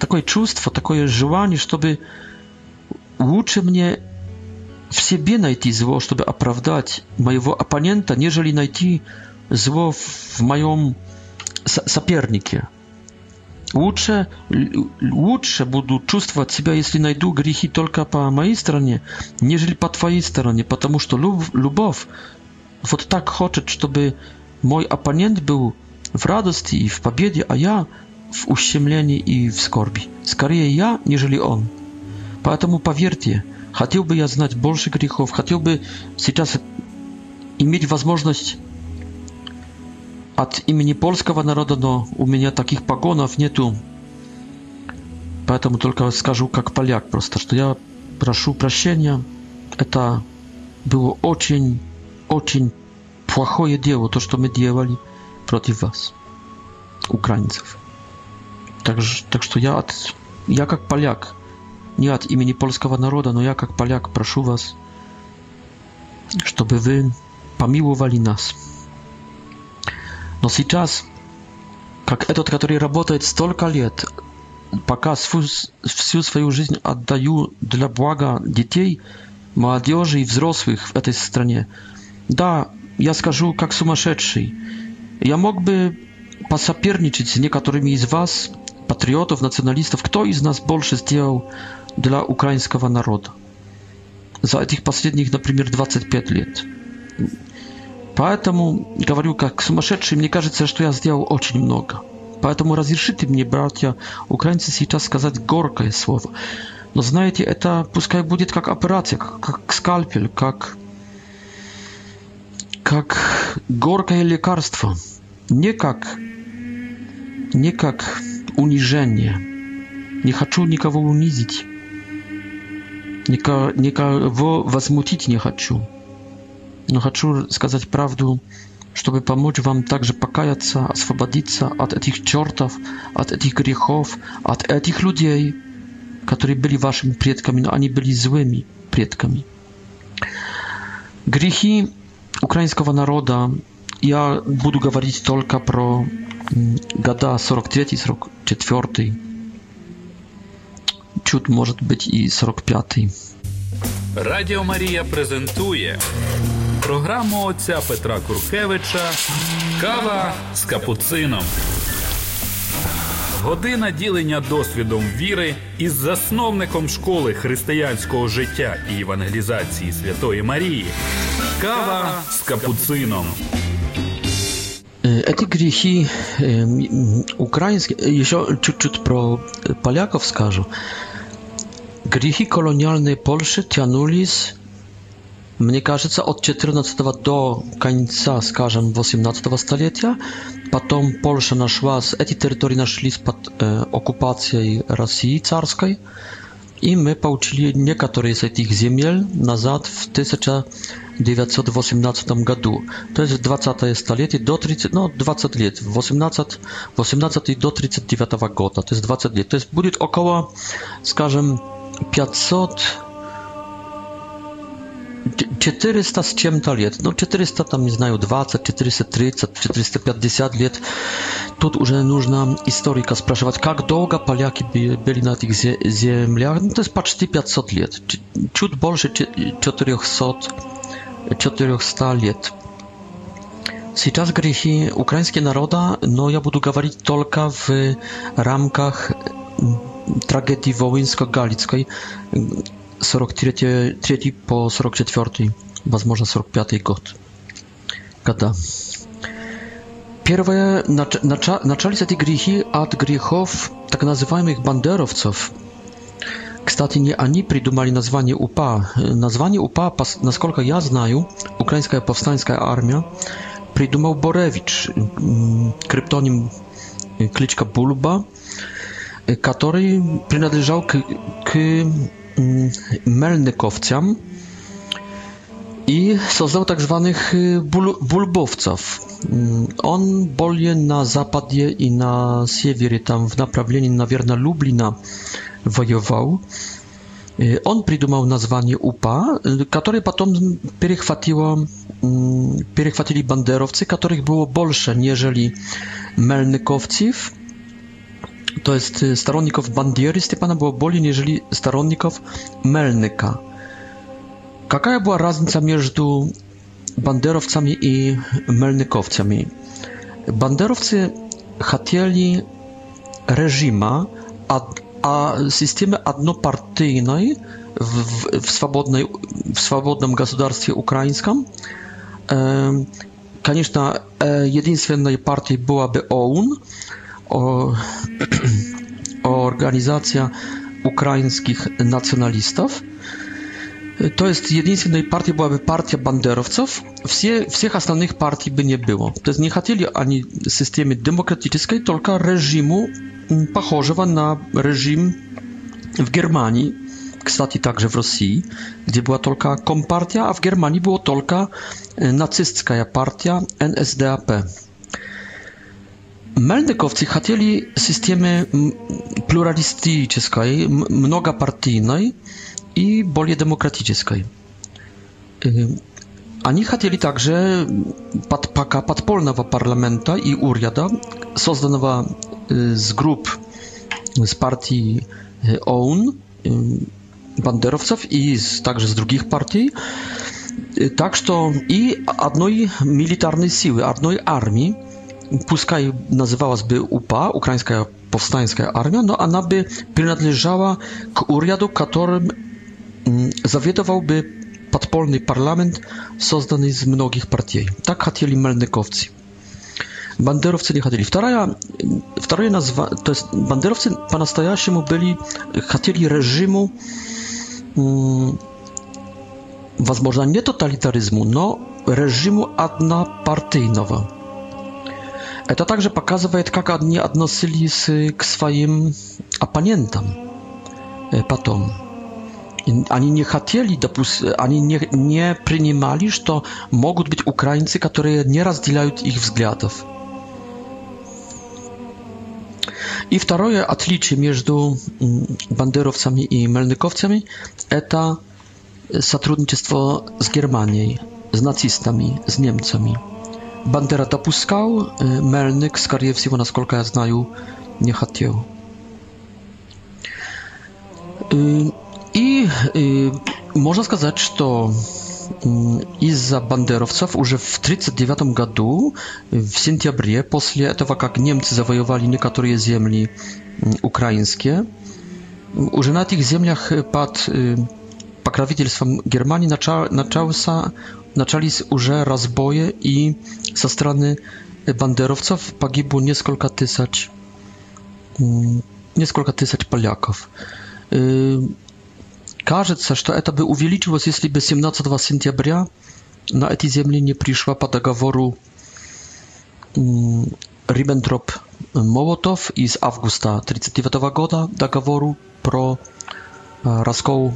такое чувство, такое желание, чтобы лучше мне себе найти зло, чтобы оправдать моего оппонента, нежели найти зло в моем сопернике. Лучше, лучше буду чувствовать себя, если найду грехи только по моей стороне, нежели по твоей стороне, потому что люб, любовь вот так хочет, чтобы мой оппонент был в радости и в победе, а я в ущемлении и в скорби. Скорее я, нежели он. Поэтому поверьте, Хотел бы я знать больше грехов, хотел бы сейчас иметь возможность от имени польского народа, но у меня таких погонов нету. Поэтому только скажу как поляк просто, что я прошу прощения. Это было очень, очень плохое дело, то, что мы делали против вас, украинцев. Так, так что я, от, я как поляк не от имени польского народа, но я, как поляк, прошу вас, чтобы вы помиловали нас. Но сейчас, как этот, который работает столько лет, пока всю, всю свою жизнь отдаю для блага детей, молодежи и взрослых в этой стране, да, я скажу, как сумасшедший, я мог бы посоперничать с некоторыми из вас, патриотов, националистов, кто из нас больше сделал для украинского народа за этих последних, например, 25 лет. Поэтому говорю как сумасшедший, мне кажется, что я сделал очень много. Поэтому разрешите мне, братья украинцы, сейчас сказать горкое слово. Но знаете, это пускай будет как операция, как, как скальпель, как, как горкое лекарство. Не как, не как унижение. Не хочу никого унизить никого, возмутить не хочу. Но хочу сказать правду, чтобы помочь вам также покаяться, освободиться от этих чертов, от этих грехов, от этих людей, которые были вашими предками, но они были злыми предками. Грехи украинского народа, я буду говорить только про года 43-44, чуд может быть и 45-й. Радіо Марія презентує програму отця Петра Куркевича Кава з капуцином. Година ділення досвідом віри із засновником школи християнського життя і евангелізації Святої Марії. Кава з капуцином. Е, эти грехи э, украинские, еще чуть-чуть про поляков скажу. Грехи колониальной Польши тянулись, мне кажется, от 14 до конца, скажем, 18 столетия. Потом Польша нашла, эти территории нашлись под э, оккупацией России царской. И мы получили некоторые из этих земель назад в 1918 году. То есть в 20 столетие до 30, ну 20 лет, 18, 18 до 39 года, то есть 20 лет. То есть будет около, скажем, 500 400 z ciemta lat, no 400 tam nie znają, 20, 430, 450 lat. Tu już nużna historyka spraszywać, jak długo Polacy byli na tych ziemiach. No to jest prawie 500 lat, ciut больше 400, 400 lat. Teraz grzechy ukraińskie naroda, no ja będę mówić tylko w ramkach трагедии Волынско-Галицкой 43 3 по 44, возможно, 45 год. Года. Первое, нач, нача, начались эти грехи от грехов так называемых бандеровцев. Кстати, не они придумали название УПА. Название УПА, насколько я знаю, Украинская повстанская армия, придумал Боревич, криптоним кличка Булба – который принадлежал k к mm, melnykowcom i stworzył tak zwanych y, bul bulbowców. Mm, on bolje na zapadzie i na севере, tam w na wierna Lublina wojował. Y, on придумал nazwanie UPA, które potem перехватило, перехватили mm, banderowcy, których było больше, nieżeli melnykowców to jest y, staronników Bandiery Stepana było bolее, niż staronników Melnyka. Jaka była różnica między banderowcami i melnykowcami? Banderowcy chcieli reżima, a, a системы w, w, swobodnej, w swobodnym государстве ukraińskim. E, конечно, единственной partii byłaby OUN, o, organizacja ukraińskich nacjonalistów. To jest jedynie partii byłaby partia banderowców. Wszystkich ostatnich partii by nie było. To jest nie chcieli ani systemu demokratycznego, tylko reżimu mm, pochodzącego na reżim w Germanii, kstati także w Rosji, gdzie była tylko kompartia, a w Germanii była tylko e, nacystyczna partia NSDAP. Meldykowcy хотели системы плюралистической, многопартийной и более демократической. Они хотели также под, пока подпольного парламента и уряда, созданного z grup z partii OWN, banderowców i z, także z drugich partii. Tak, że i jednej militarnej siły, jednej armii, Puskaj nazywała zby UPA, Ukraińska Powstańska Armia, no ona by przynależała k uriadu, którym zawiedowałby podpolny parlament созданы z многих partii. Tak chcieli Melnykowcy. Бандеровцы не хотели. Вторая, второе название, то есть бандеровцы по-настоящему были, хотели режиму, возможно, не тоталитаризму, но режиму однопартийного. Это также показывает, как они относились к своим оппонентам потом. Они не хотели, допуст... они не, не принимали, что могут быть украинцы, которые не разделяют их взглядов. И второе отличие между бандеровцами и мельниковцами – это сотрудничество с Германией, с нацистами, с немцами. Бандера допускал, Мельник, скорее всего, насколько я знаю, не хотел. И можно сказать, что из-за бандеровцев уже в 1939 году, в сентябре, после этого, как немцы завоевали некоторые земли украинские, уже на этих землях под покровительством Германии начался Načali уже разбоя и со strony banderowców погибло несколько тысяч, несколько тысяч поляков. Кажется, что это бы увеличилось, если бы 17 сентября на эти земли не пришла по договору Риббентроп-Молотов из августа 1939 года договору про раскол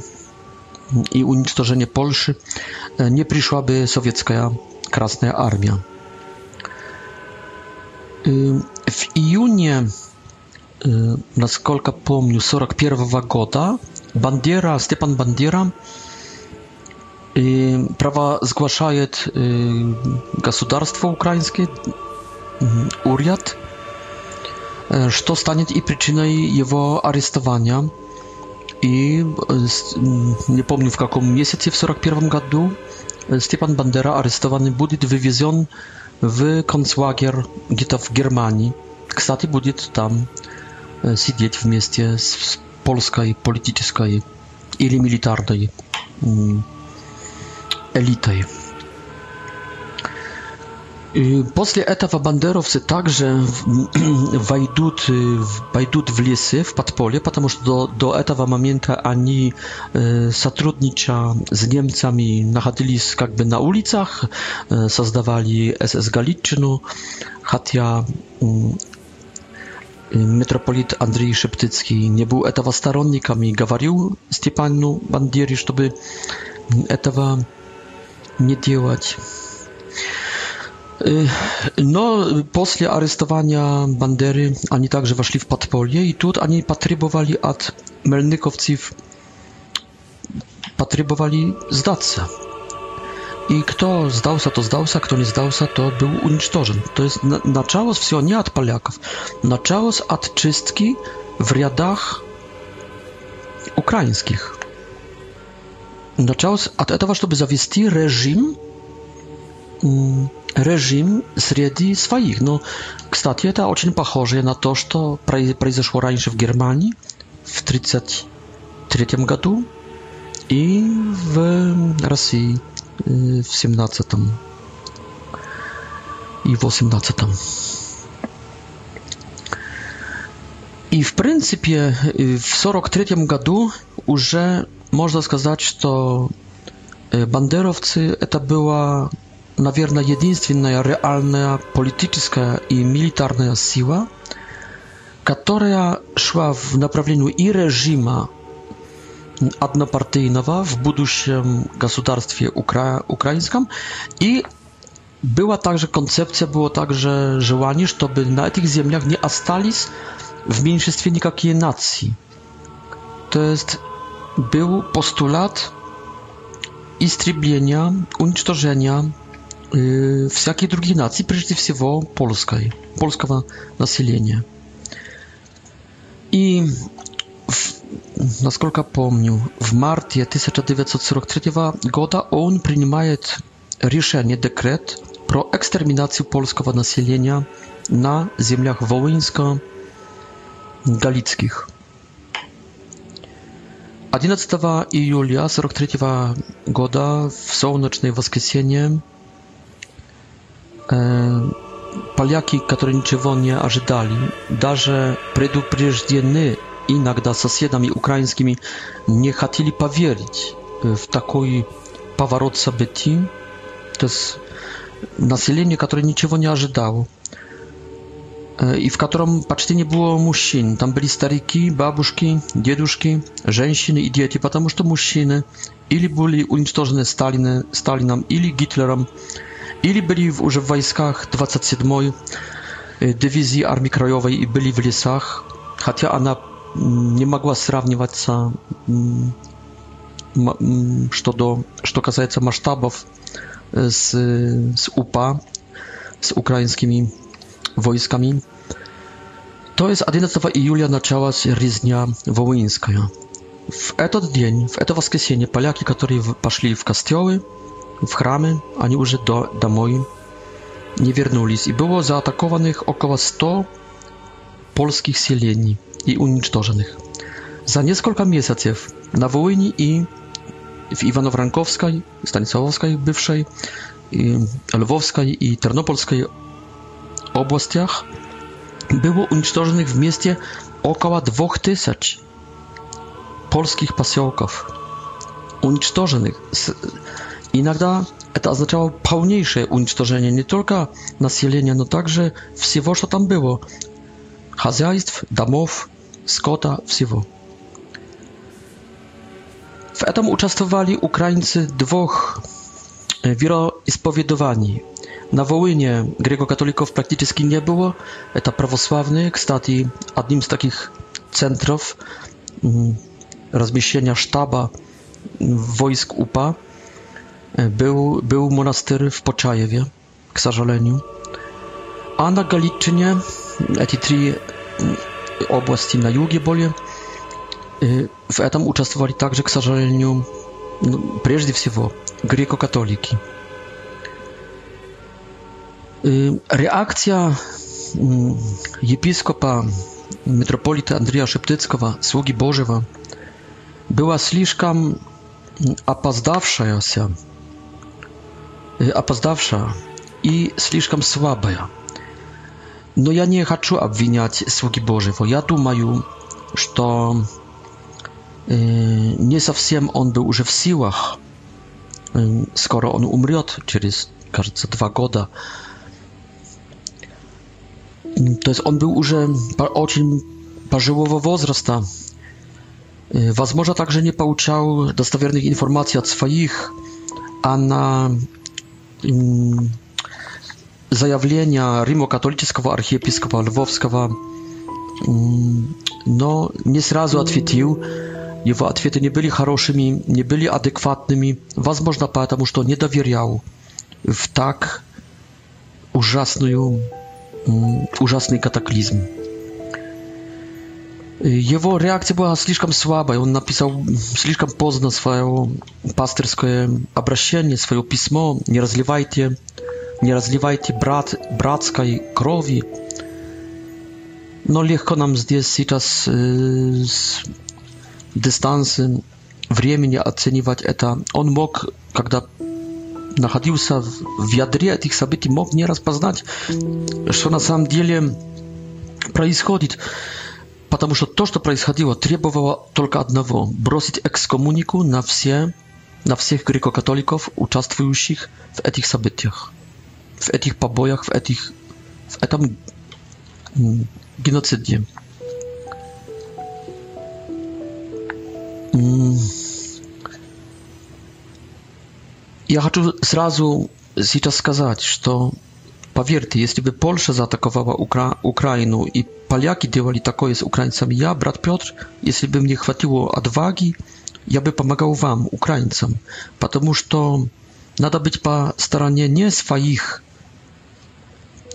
i unicestwienie Polszy e, nie przyszłaby sowiecka Krasna Armia. E, w iunie, naсколько помню, 41 года Bandera, Stepan Bandera i e, prawa zgłaszaje государство ukraińskie, mhm, uriad, co stanie i przyczyną jego aresztowania. I e, nie pamiętam w jakim miesiącu w 41 roku e, Stepan Bandera aresztowany będzie wywieziony w koncłagier gdzieś w Germanii. Kstaty będzie tam e, siedzieć w mieście z polskiej politycznej ili militarnej mm, elitej. После этого бандеровцы также войдут, войдут в лесы, в подполье, потому что до, до этого момента они, сотрудничая с немцами, находились как бы на улицах, создавали СС Галичину, хотя metropolit Andrzej Szeptycki nie był этого stronnikiem i mówił Stepanu Bandieri, żeby этого nie делать. Y, no, после aresztowania Bandery oni także weszli w podpolje i tu oni patrybowali od Melnykowców patrybowali zdać się. I kto zdał się, to zdał się, kto nie zdał się, to był unicestwiony. To jest na, началось все nie od Polaków, началось od czystki w riadach ukraińskich. to от этого, by завести режим режим среди своих. Но, кстати, это очень похоже на то, что произошло раньше в Германии в 1933 году и в России в 17 и 18. И в принципе в 43 году уже можно сказать, что бандеровцы это была наверное, единственная реальная политическая и милитарная сила, которая шла в направлении и режима однопартийного в будущем государстве укра украинском и była także koncepcja, było także żelanie, żeby na tych ziemiach nie остались w mniejszeństwie никакие nacji. To jest był postulat istrybienia, unicestwienia всякие другие нации, прежде всего польской, польского населения. И, в, насколько помню, в марте 1943 года он принимает решение, декрет про экстерминацию польского населения на землях Волынска-Галицких. 11 июля 1943 года в солнечное воскресенье поляки, которые ничего не ожидали, даже предупреждены иногда соседами украинскими, не хотели поверить в такой поворот событий. То есть население, которое ничего не ожидало, и в котором почти не было мужчин. Там были старики, бабушки, дедушки, женщины и дети, потому что мужчины или были уничтожены Сталина, Сталином, или Гитлером, Или были уже в войсках 27-й дивизии армии краевой и были в лесах, хотя она не могла сравниваться, что, до, что касается масштабов с, с УПА, с украинскими войсками. То есть 11 июля началась резня Волынская. В этот день, в это воскресенье, поляки, которые пошли в костелы, w храмы, они уже до, домой не вернулись, I było zaatakowanych około 100 polskich селений i уничтоженных. Za несколько месяцев на Волыни i w Iwanow-Rankowskiej, Stanisławowskiej bywszej, i Lwowskiej i Ternopolskiej oblastiach było unicestwionych w mieście około 2000 polskich pasiołków. Unicestwionych. Иногда это означало полнейшее уничтожение не только населения, но также всего, что там было. Хозяйств, домов, скота, всего. W этом uczestowali Ukraińcy dwóch spowiedowani. E, Na Wołynie grekokatolików praktycznie nie było. Это prawosławny, кстати, одним z takich centrów mm, rozmieszczenia sztaba mm, wojsk UPA był, był monaster w Poczajewie, k сожалению. A na Galiczynie, te trzy obłasti na jugie bolie, y, w etam uczestowali także, k сожалению, no, przede wszystkim y, Reakcja mm, episkopa metropolita Andrija Szeptyckowa, sługi Bożego, była zbyt opozdawszająca mm, się опоздавшего и слишком слабая. Но я не хочу обвинять слуги Божьего. Я думаю, что э, не совсем он был уже в силах. Э, скоро он умрет, через, кажется, два года. То есть он был уже очень пожилого возраста. Э, возможно, также не получал достоверных информаций от своих, а на заявление Римо-католического архиепископа Львовского, но не сразу ответил. Его ответы не были хорошими, не были адекватными, возможно, потому что не доверял в так ужасную, ужасный катаклизм. Его реакция была слишком слабой. Он написал слишком поздно свое пастырское обращение, свое письмо. Не разливайте, не разливайте брат, братской крови. Но легко нам здесь сейчас э, с дистанции времени оценивать это. Он мог, когда находился в ядре этих событий, мог не распознать, что на самом деле происходит. потому что то, что происходило, требовало только одного – бросить экскоммунику на все, на всех греко-католиков, участвующих в этих событиях, в этих побоях, в этих, в этом геноциде. Я хочу сразу сейчас сказать, что Поверьте, если бы Польша заатаковала Укра Украину и поляки делали такое с украинцами, я, брат Петр, если бы мне хватило отваги, я бы помогал вам, украинцам, потому что надо быть по стороне не своих,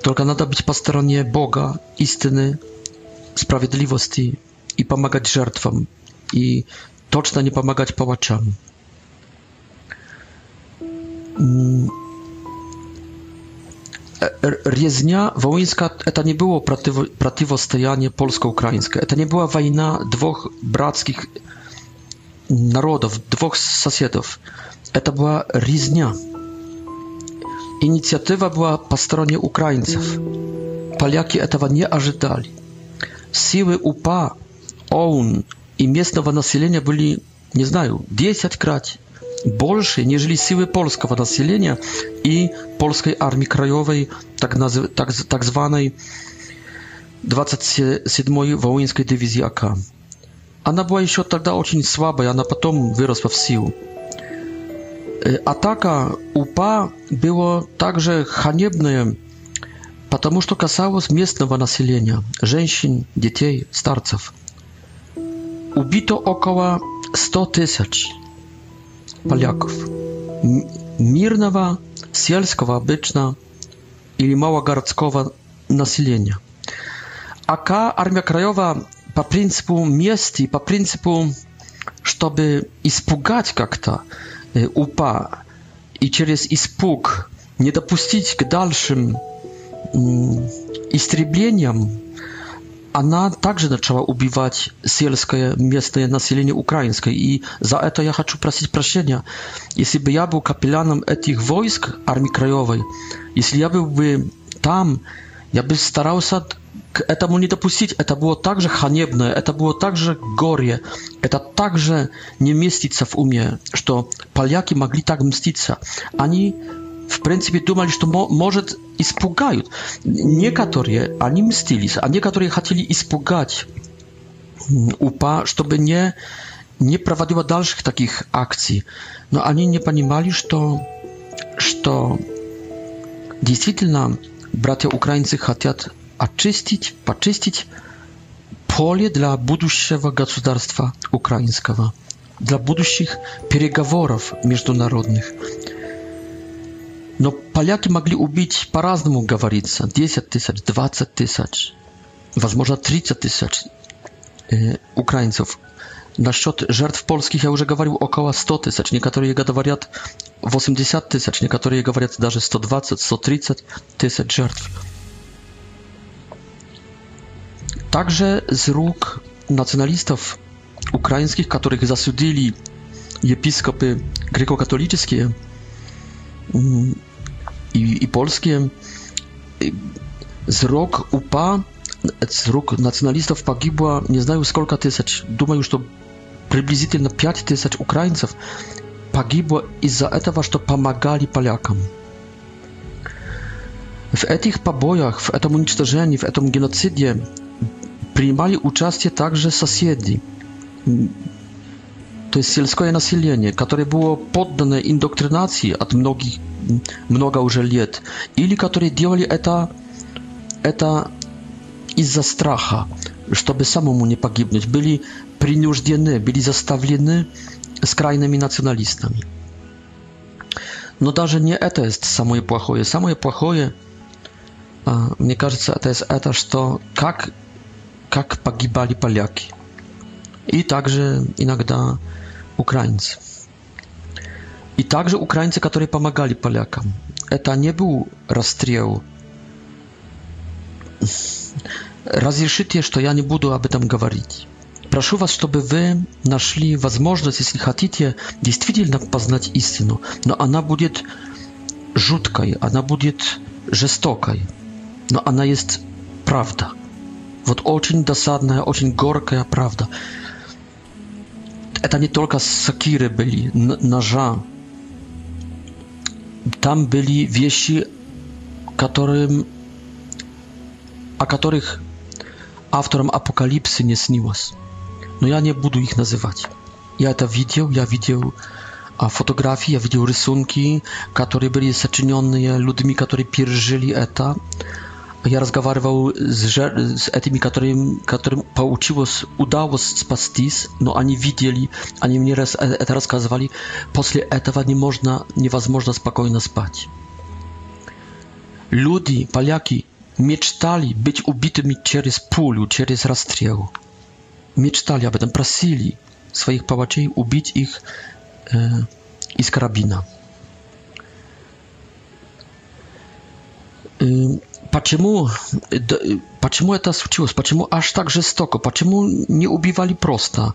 только надо быть по стороне Бога, истины, справедливости и помогать жертвам, и точно не помогать палачам. E, Rieznia wołyńska e, to nie było противостояние polsko-ukraińskie. E, to nie była wojna dwóch brackich narodów, dwóch sąsiadów. To była Rieznia. Inicjatywa była po stronie Ukraińców. Polacy tego nie ожидали. Siły UPA, OUN i местного населения byli, nie знаю, 10 krać больше, нежели силы польского населения и польской армии краевой, так, назв... так, так званой 27-й Воинской дивизии АК. Она была еще тогда очень слабой, она потом выросла в силу. Атака УПА была также ханебная, потому что касалась местного населения, женщин, детей, старцев. Убито около 100 тысяч Polaków. Мирного, сельского обычно или малогородского населения. Ака армия краева по принципу месть и по принципу, чтобы испугать как-то УПА и через испуг не допустить к дальшим истреблениям она также начала убивать сельское местное население украинское. И за это я хочу просить прощения. Если бы я был капелланом этих войск армии краевой, если я был бы там, я бы старался к этому не допустить. Это было также ханебное, это было также горе, это также не местится в уме, что поляки могли так мститься. Они в принципе, думали, что может испугают. Некоторые, они мстились, а некоторые хотели испугать УПА, чтобы не, не проводила дальших таких акций. Но они не понимали, что, что действительно братья украинцы хотят очистить, почистить поле для будущего государства украинского, для будущих переговоров международных. Но поляки могли убить, по-разному говорится, 10 тысяч, 20 тысяч, возможно 30 тысяч э, украинцев. Насчет жертв польских я уже говорил около 100 тысяч, некоторые говорят 80 тысяч, некоторые говорят даже 120, 130 тысяч жертв. Także z róg nacjonalistów ukraińskich, których zasudili episkopy grekokatolickie, i, i polskie y, z roku upa z roku nacjonalistów pogibła nie znają skolka tysiąc duma już to przybliżytelnie 5 tysięcy ukraińców pogibło i za etawa to pomagali polakom w etich pobojach w etom unicestrzeni w etom genocydzie y, przyjmali uczestnie także sąsiedzi То есть сельское население, которое было поддано индоктринации от многих, много уже лет, или которые делали это, это из-за страха, чтобы самому не погибнуть, были принуждены, были заставлены скрайными националистами. Но даже не это есть самое плохое. Самое плохое, мне кажется, это, это что как, как погибали поляки. И также иногда Украинцы. И также украинцы, которые помогали полякам. Это не был расстрел. Разрешите, что я не буду об этом говорить. Прошу вас, чтобы вы нашли возможность, если хотите, действительно познать истину. Но она будет жуткой, она будет жестокой. Но она есть правда. Вот очень досадная, очень горькая правда это не только сакиры были, ножа. Там были вещи, которым, о которых авторам Апокалипсы не снилось. Но я не буду их называть. Я это видел, я видел фотографии, я видел рисунки, которые были сочиненные людьми, которые пережили это. Я разговаривал с, жер... с этими, которым, которым получилось, удалось спастись, но они видели, они мне раз... это рассказывали, после этого не можно, невозможно спокойно спать. Люди, поляки, мечтали быть убитыми через пулю, через расстрел. Мечтали об этом, просили своих палачей убить их э, из карабина. Э, почему, да, почему это случилось, почему аж так жестоко, почему не убивали просто.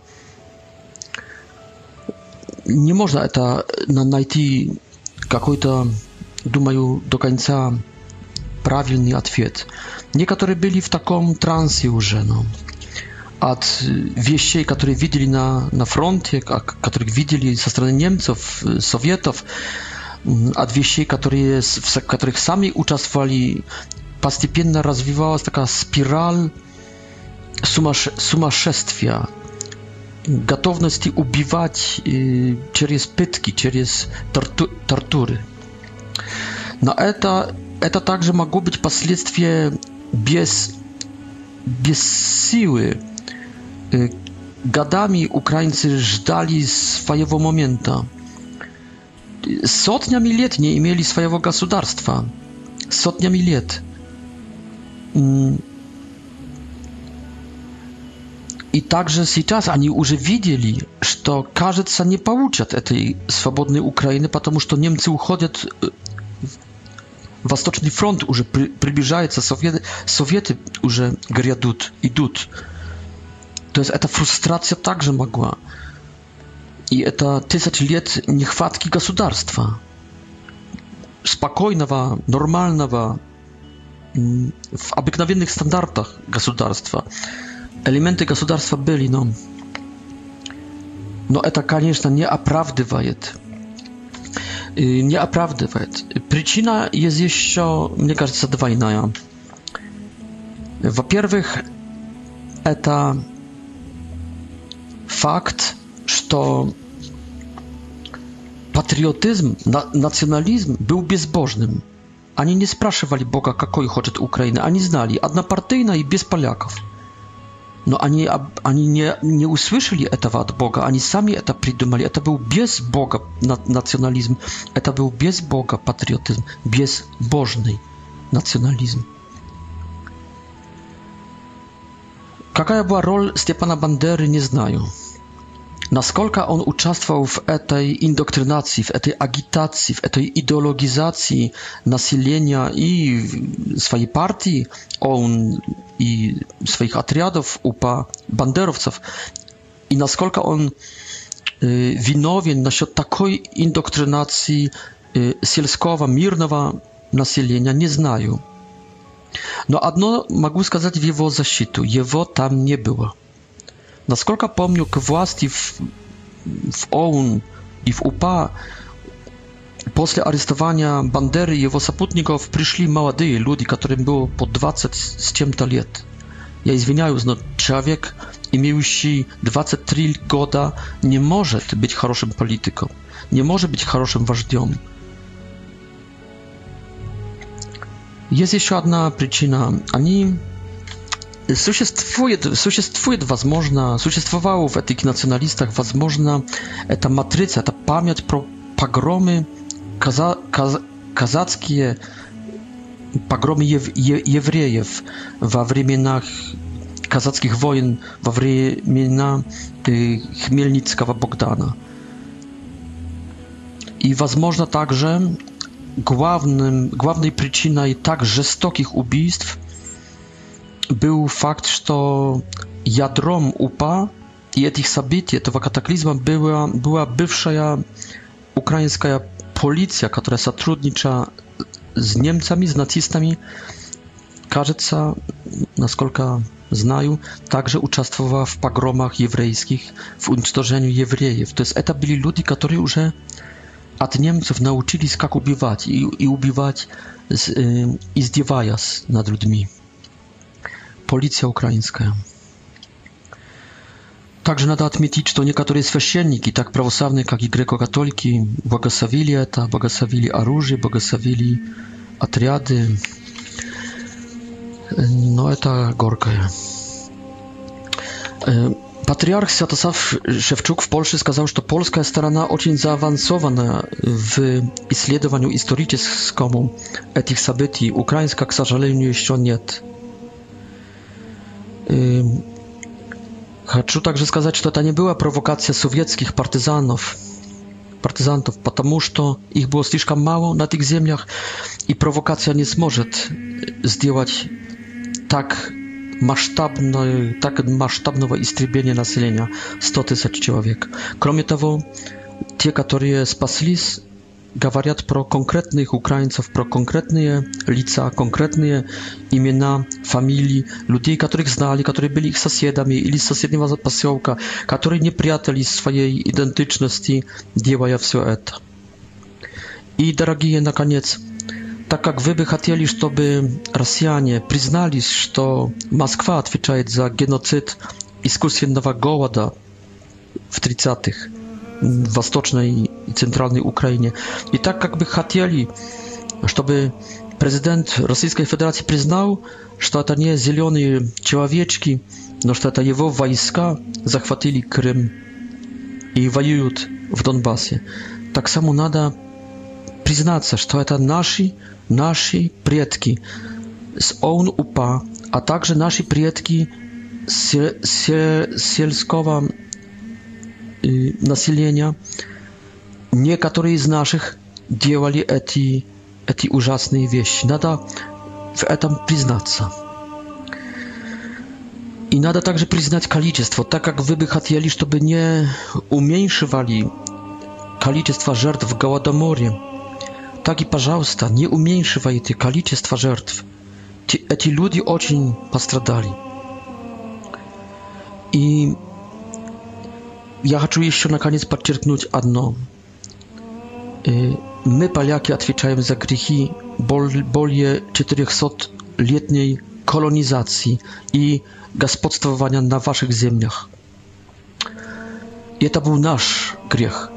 Не можно это найти какой-то, думаю, до конца правильный ответ. Некоторые были в таком трансе уже, ну, от вещей, которые видели на, на фронте, которые видели со стороны немцев, советов, от вещей, которые, в которых сами участвовали, постепенно развивалась такая спираль сумасше сумасшествия, готовности убивать через пытки, через торту тортуры. Но это, это также могло быть последствие без, без силы. Годами украинцы ждали своего момента. Сотнями лет не имели своего государства. Сотнями лет. И также сейчас они уже видели, что, кажется, не получат этой свободной Украины, потому что немцы уходят Восточный фронт уже при, приближается, советы, советы уже грядут, идут. То есть эта фрустрация также могла. И это тысяч лет нехватки государства. Спокойного, нормального, w obyknowiennych standardach государства. Элементы государства были, но, но это, конечно, не оправдывает. Не оправдывает. Причина есть еще, мне кажется, двойная. Во-первых, это факт, что patriotyzm, na, nacjonalizm był bezbożnym. Они не спрашивали Бога, какой хочет Украина, они знали, однопартийно и без поляков. Но они, они не, не услышали этого от Бога, они сами это придумали. Это был без Бога национализм, это был без Бога патриотизм, безбожный национализм. Какая была роль Степана Бандеры, не знаю. Na Naskolka on uczestwał w tej indoktrynacji, w tej agitacji, w tej ideologizacji nasilenia i swojej partii, on i swoich отрядов upa banderowców. I naskolka on y, winowien насчет takiej indoktrynacji y, sielskiego, мирного nie знаю. No, одно могу сказать w его защиту. Его tam nie było насколько помню, к власти в, в ОУН и в УПА после арестования Бандеры и его сопутников пришли молодые люди, которым было по 20 с чем-то лет. Я извиняюсь, но человек, имеющий 23 года, не может быть хорошим политиком, не может быть хорошим вождем. Jest jeszcze jedna przyczyna. Ani Существует, существует, возможно, существовала в этих националистах, возможно, эта матрица, эта память про погромы каза, каз, казацкие, погромы ев, е, евреев во временах казацких войн, во времена э, Хмельницкого Богдана. И, возможно, также главным, главной причиной так жестоких убийств – был факт, что ядром УПА и этих событий, этого катаклизма была, была бывшая украинская полиция, которая сотрудничала с немцами, с нацистами. Кажется, насколько знаю, также участвовала в погромах еврейских, в уничтожении евреев. То есть это были люди, которые уже от немцев научились, как убивать, и, и убивать, э, издеваясь над людьми policja ukraińska. Также надо отметить, что некоторые священники, так православные, как и греко-католики, благословили это, благословили оружие, благословили отряды. Но это горкое. Патриарх Святослав Шевчук в Польше сказал, что польская сторона очень заавансована в исследовании историческому этих событий. Украинская, к сожалению, еще нет. Хочу также сказать, что это не была провокация советских партизанов, партизантов, потому что их было слишком мало на этих землях, и провокация не сможет сделать так масштабное, так масштабного истребления населения 100 тысяч человек. Кроме того, те, которые спаслись, говорят про конкретных украинцев, про конкретные лица, конкретные имена, фамилии, людей, которых знали, которые были их соседами или с соседнего поселка, которые не прятали своей идентичности, делая все это. И, дорогие, наконец, так как вы бы хотели, чтобы россияне признались, что Москва отвечает за геноцид искусственного голода в 30-х, Восточной и Центральной Украине. И так как бы хотели, чтобы президент Российской Федерации признал, что это не зеленые человечки, но что это его войска захватили Крым и воюют в Донбассе. Так само надо признаться, что это наши, наши предки с ОУН-УПА, а также наши предки с, с, сельского населения. Некоторые из наших делали эти, эти ужасные вещи. Надо в этом признаться. I nada także przyznać kaliczestwo, tak jak wy by chcieli, żeby nie umniejszywali количества жертв в Голодоморе, так и, пожалуйста, не уменьшивайте количество жертв. Эти люди очень пострадали. И ja chcę jeszcze na koniec podkreślić jedno. Y, my, Polacy, odpowiadamy za grzechy bolje 400-letniej kolonizacji i gospodarowania na waszych ziemiach. I to był nasz grzech.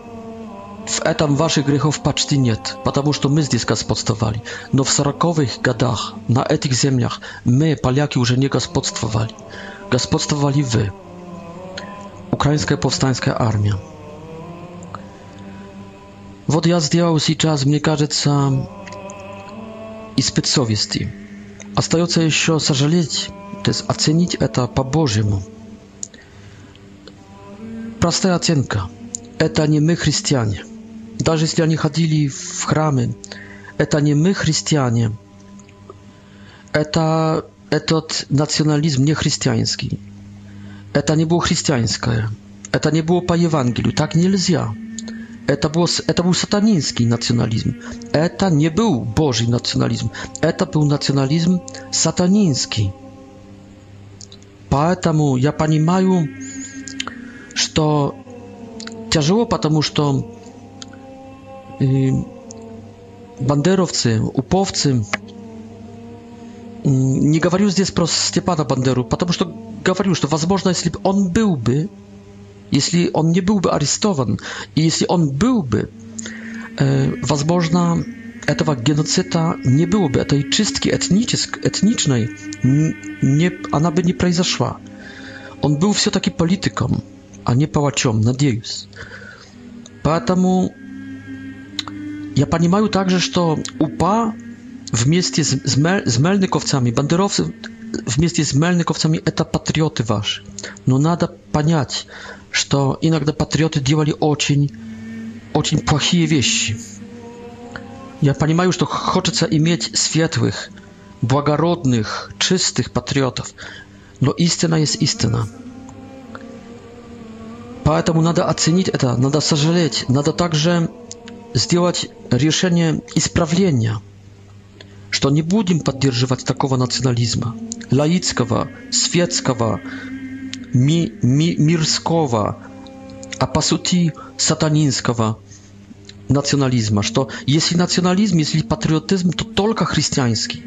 W etam waszych grzechów paczty nie, ponieważ to my zdes gospodarowali. No w 40 gadach na etych ziemiach my, Polacy, już nie gospodarowali. Gospodarowali wy. Ukraińska Powstańska Armia. Вот я сделал сейчас, мне кажется, испыт совести. Остается еще сожалеть, то есть оценить это по-божьему. Простая оценка. Это не мы христиане. Даже если они ходили в храмы, это не мы христиане. Это этот национализм не христианский. Это не было христианское. Это не было по Евангелию. Так нельзя. Это, было, это был сатанинский национализм. Это не был Божий национализм. Это был национализм сатанинский. Поэтому я понимаю, что тяжело, потому что бандеровцы, уповцы, не говорю здесь про Степана Бандеру, потому что говорю, что, возможно, если бы он был бы, если он не был бы арестован, и если он был бы, возможно, этого геноцида не было бы, этой чистки этнической, этничной, не, она бы не произошла. Он был все-таки политиком, а не палачом, надеюсь. Поэтому я понимаю также, что УПА w mieście z, z, mel, z melnykowcami, banderowcy w mieście z melnykowcami, to patrioty wasz. No nada paniać, że to inaczej patrioty działali ocień, ocień płachije wieści. Ja pani ma już to chocze i mieć światłych, błagarodnych, czystych patriotów. No istyna jest istyna. Поэтому надо оценить это, надо сожалеть, надо также сделать решение исправления что не будем поддерживать такого национализма, лаицкого, светского, ми, ми, мирского, а по сути сатанинского национализма, что если национализм, если патриотизм, то только христианский,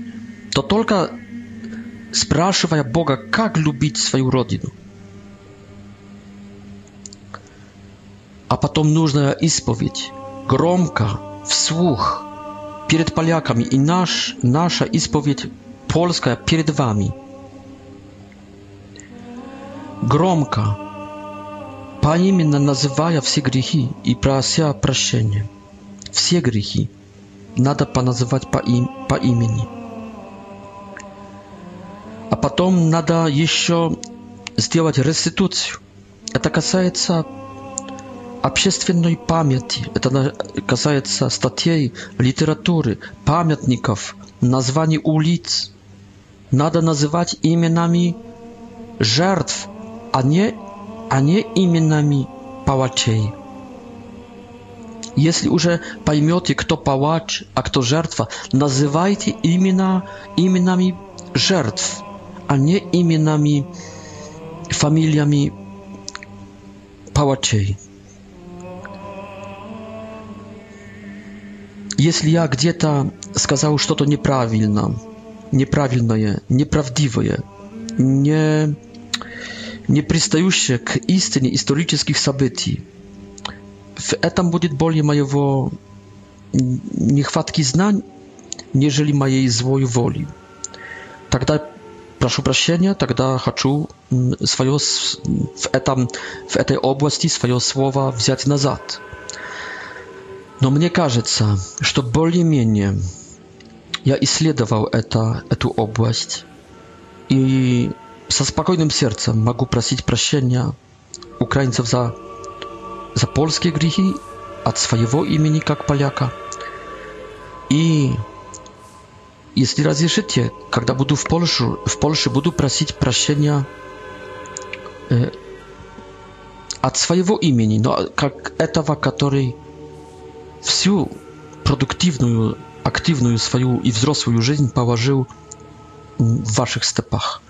то только спрашивая Бога, как любить свою родину. А потом нужная исповедь, громко, вслух – перед поляками и наш, наша исповедь польская перед вами. Громко, поименно называя все грехи и прося прощения. Все грехи надо поназывать по, им, по имени. А потом надо еще сделать реституцию. Это касается общественной памяти. Это касается статей, литературы, памятников, названий улиц. Надо называть именами жертв, а не, а не именами палачей. Если уже поймете, кто палач, а кто жертва, называйте имена именами жертв, а не именами, фамилиями палачей. Если я где-то сказал что-то неправильно, неправильное, неправдивое, не, не пристающее к истине исторических событий, в этом будет более моего нехватки знаний, нежели моей злой воли. Тогда прошу прощения, тогда хочу свое в, этом, в этой области свое слово взять назад. Но мне кажется, что более-менее я исследовал это, эту область и со спокойным сердцем могу просить прощения украинцев за, за польские грехи от своего имени как поляка. И если разрешите, когда буду в Польше, в Польше буду просить прощения э, от своего имени, но как этого, который всю продуктивную, активную свою и взрослую жизнь положил в ваших степах.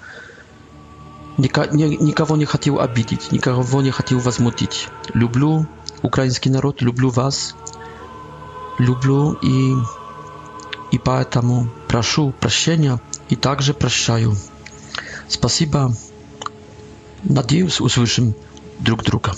Никого не хотел обидеть, никого не хотел возмутить. Люблю украинский народ, люблю вас, люблю и, и поэтому прошу прощения и также прощаю. Спасибо. Надеюсь, услышим друг друга.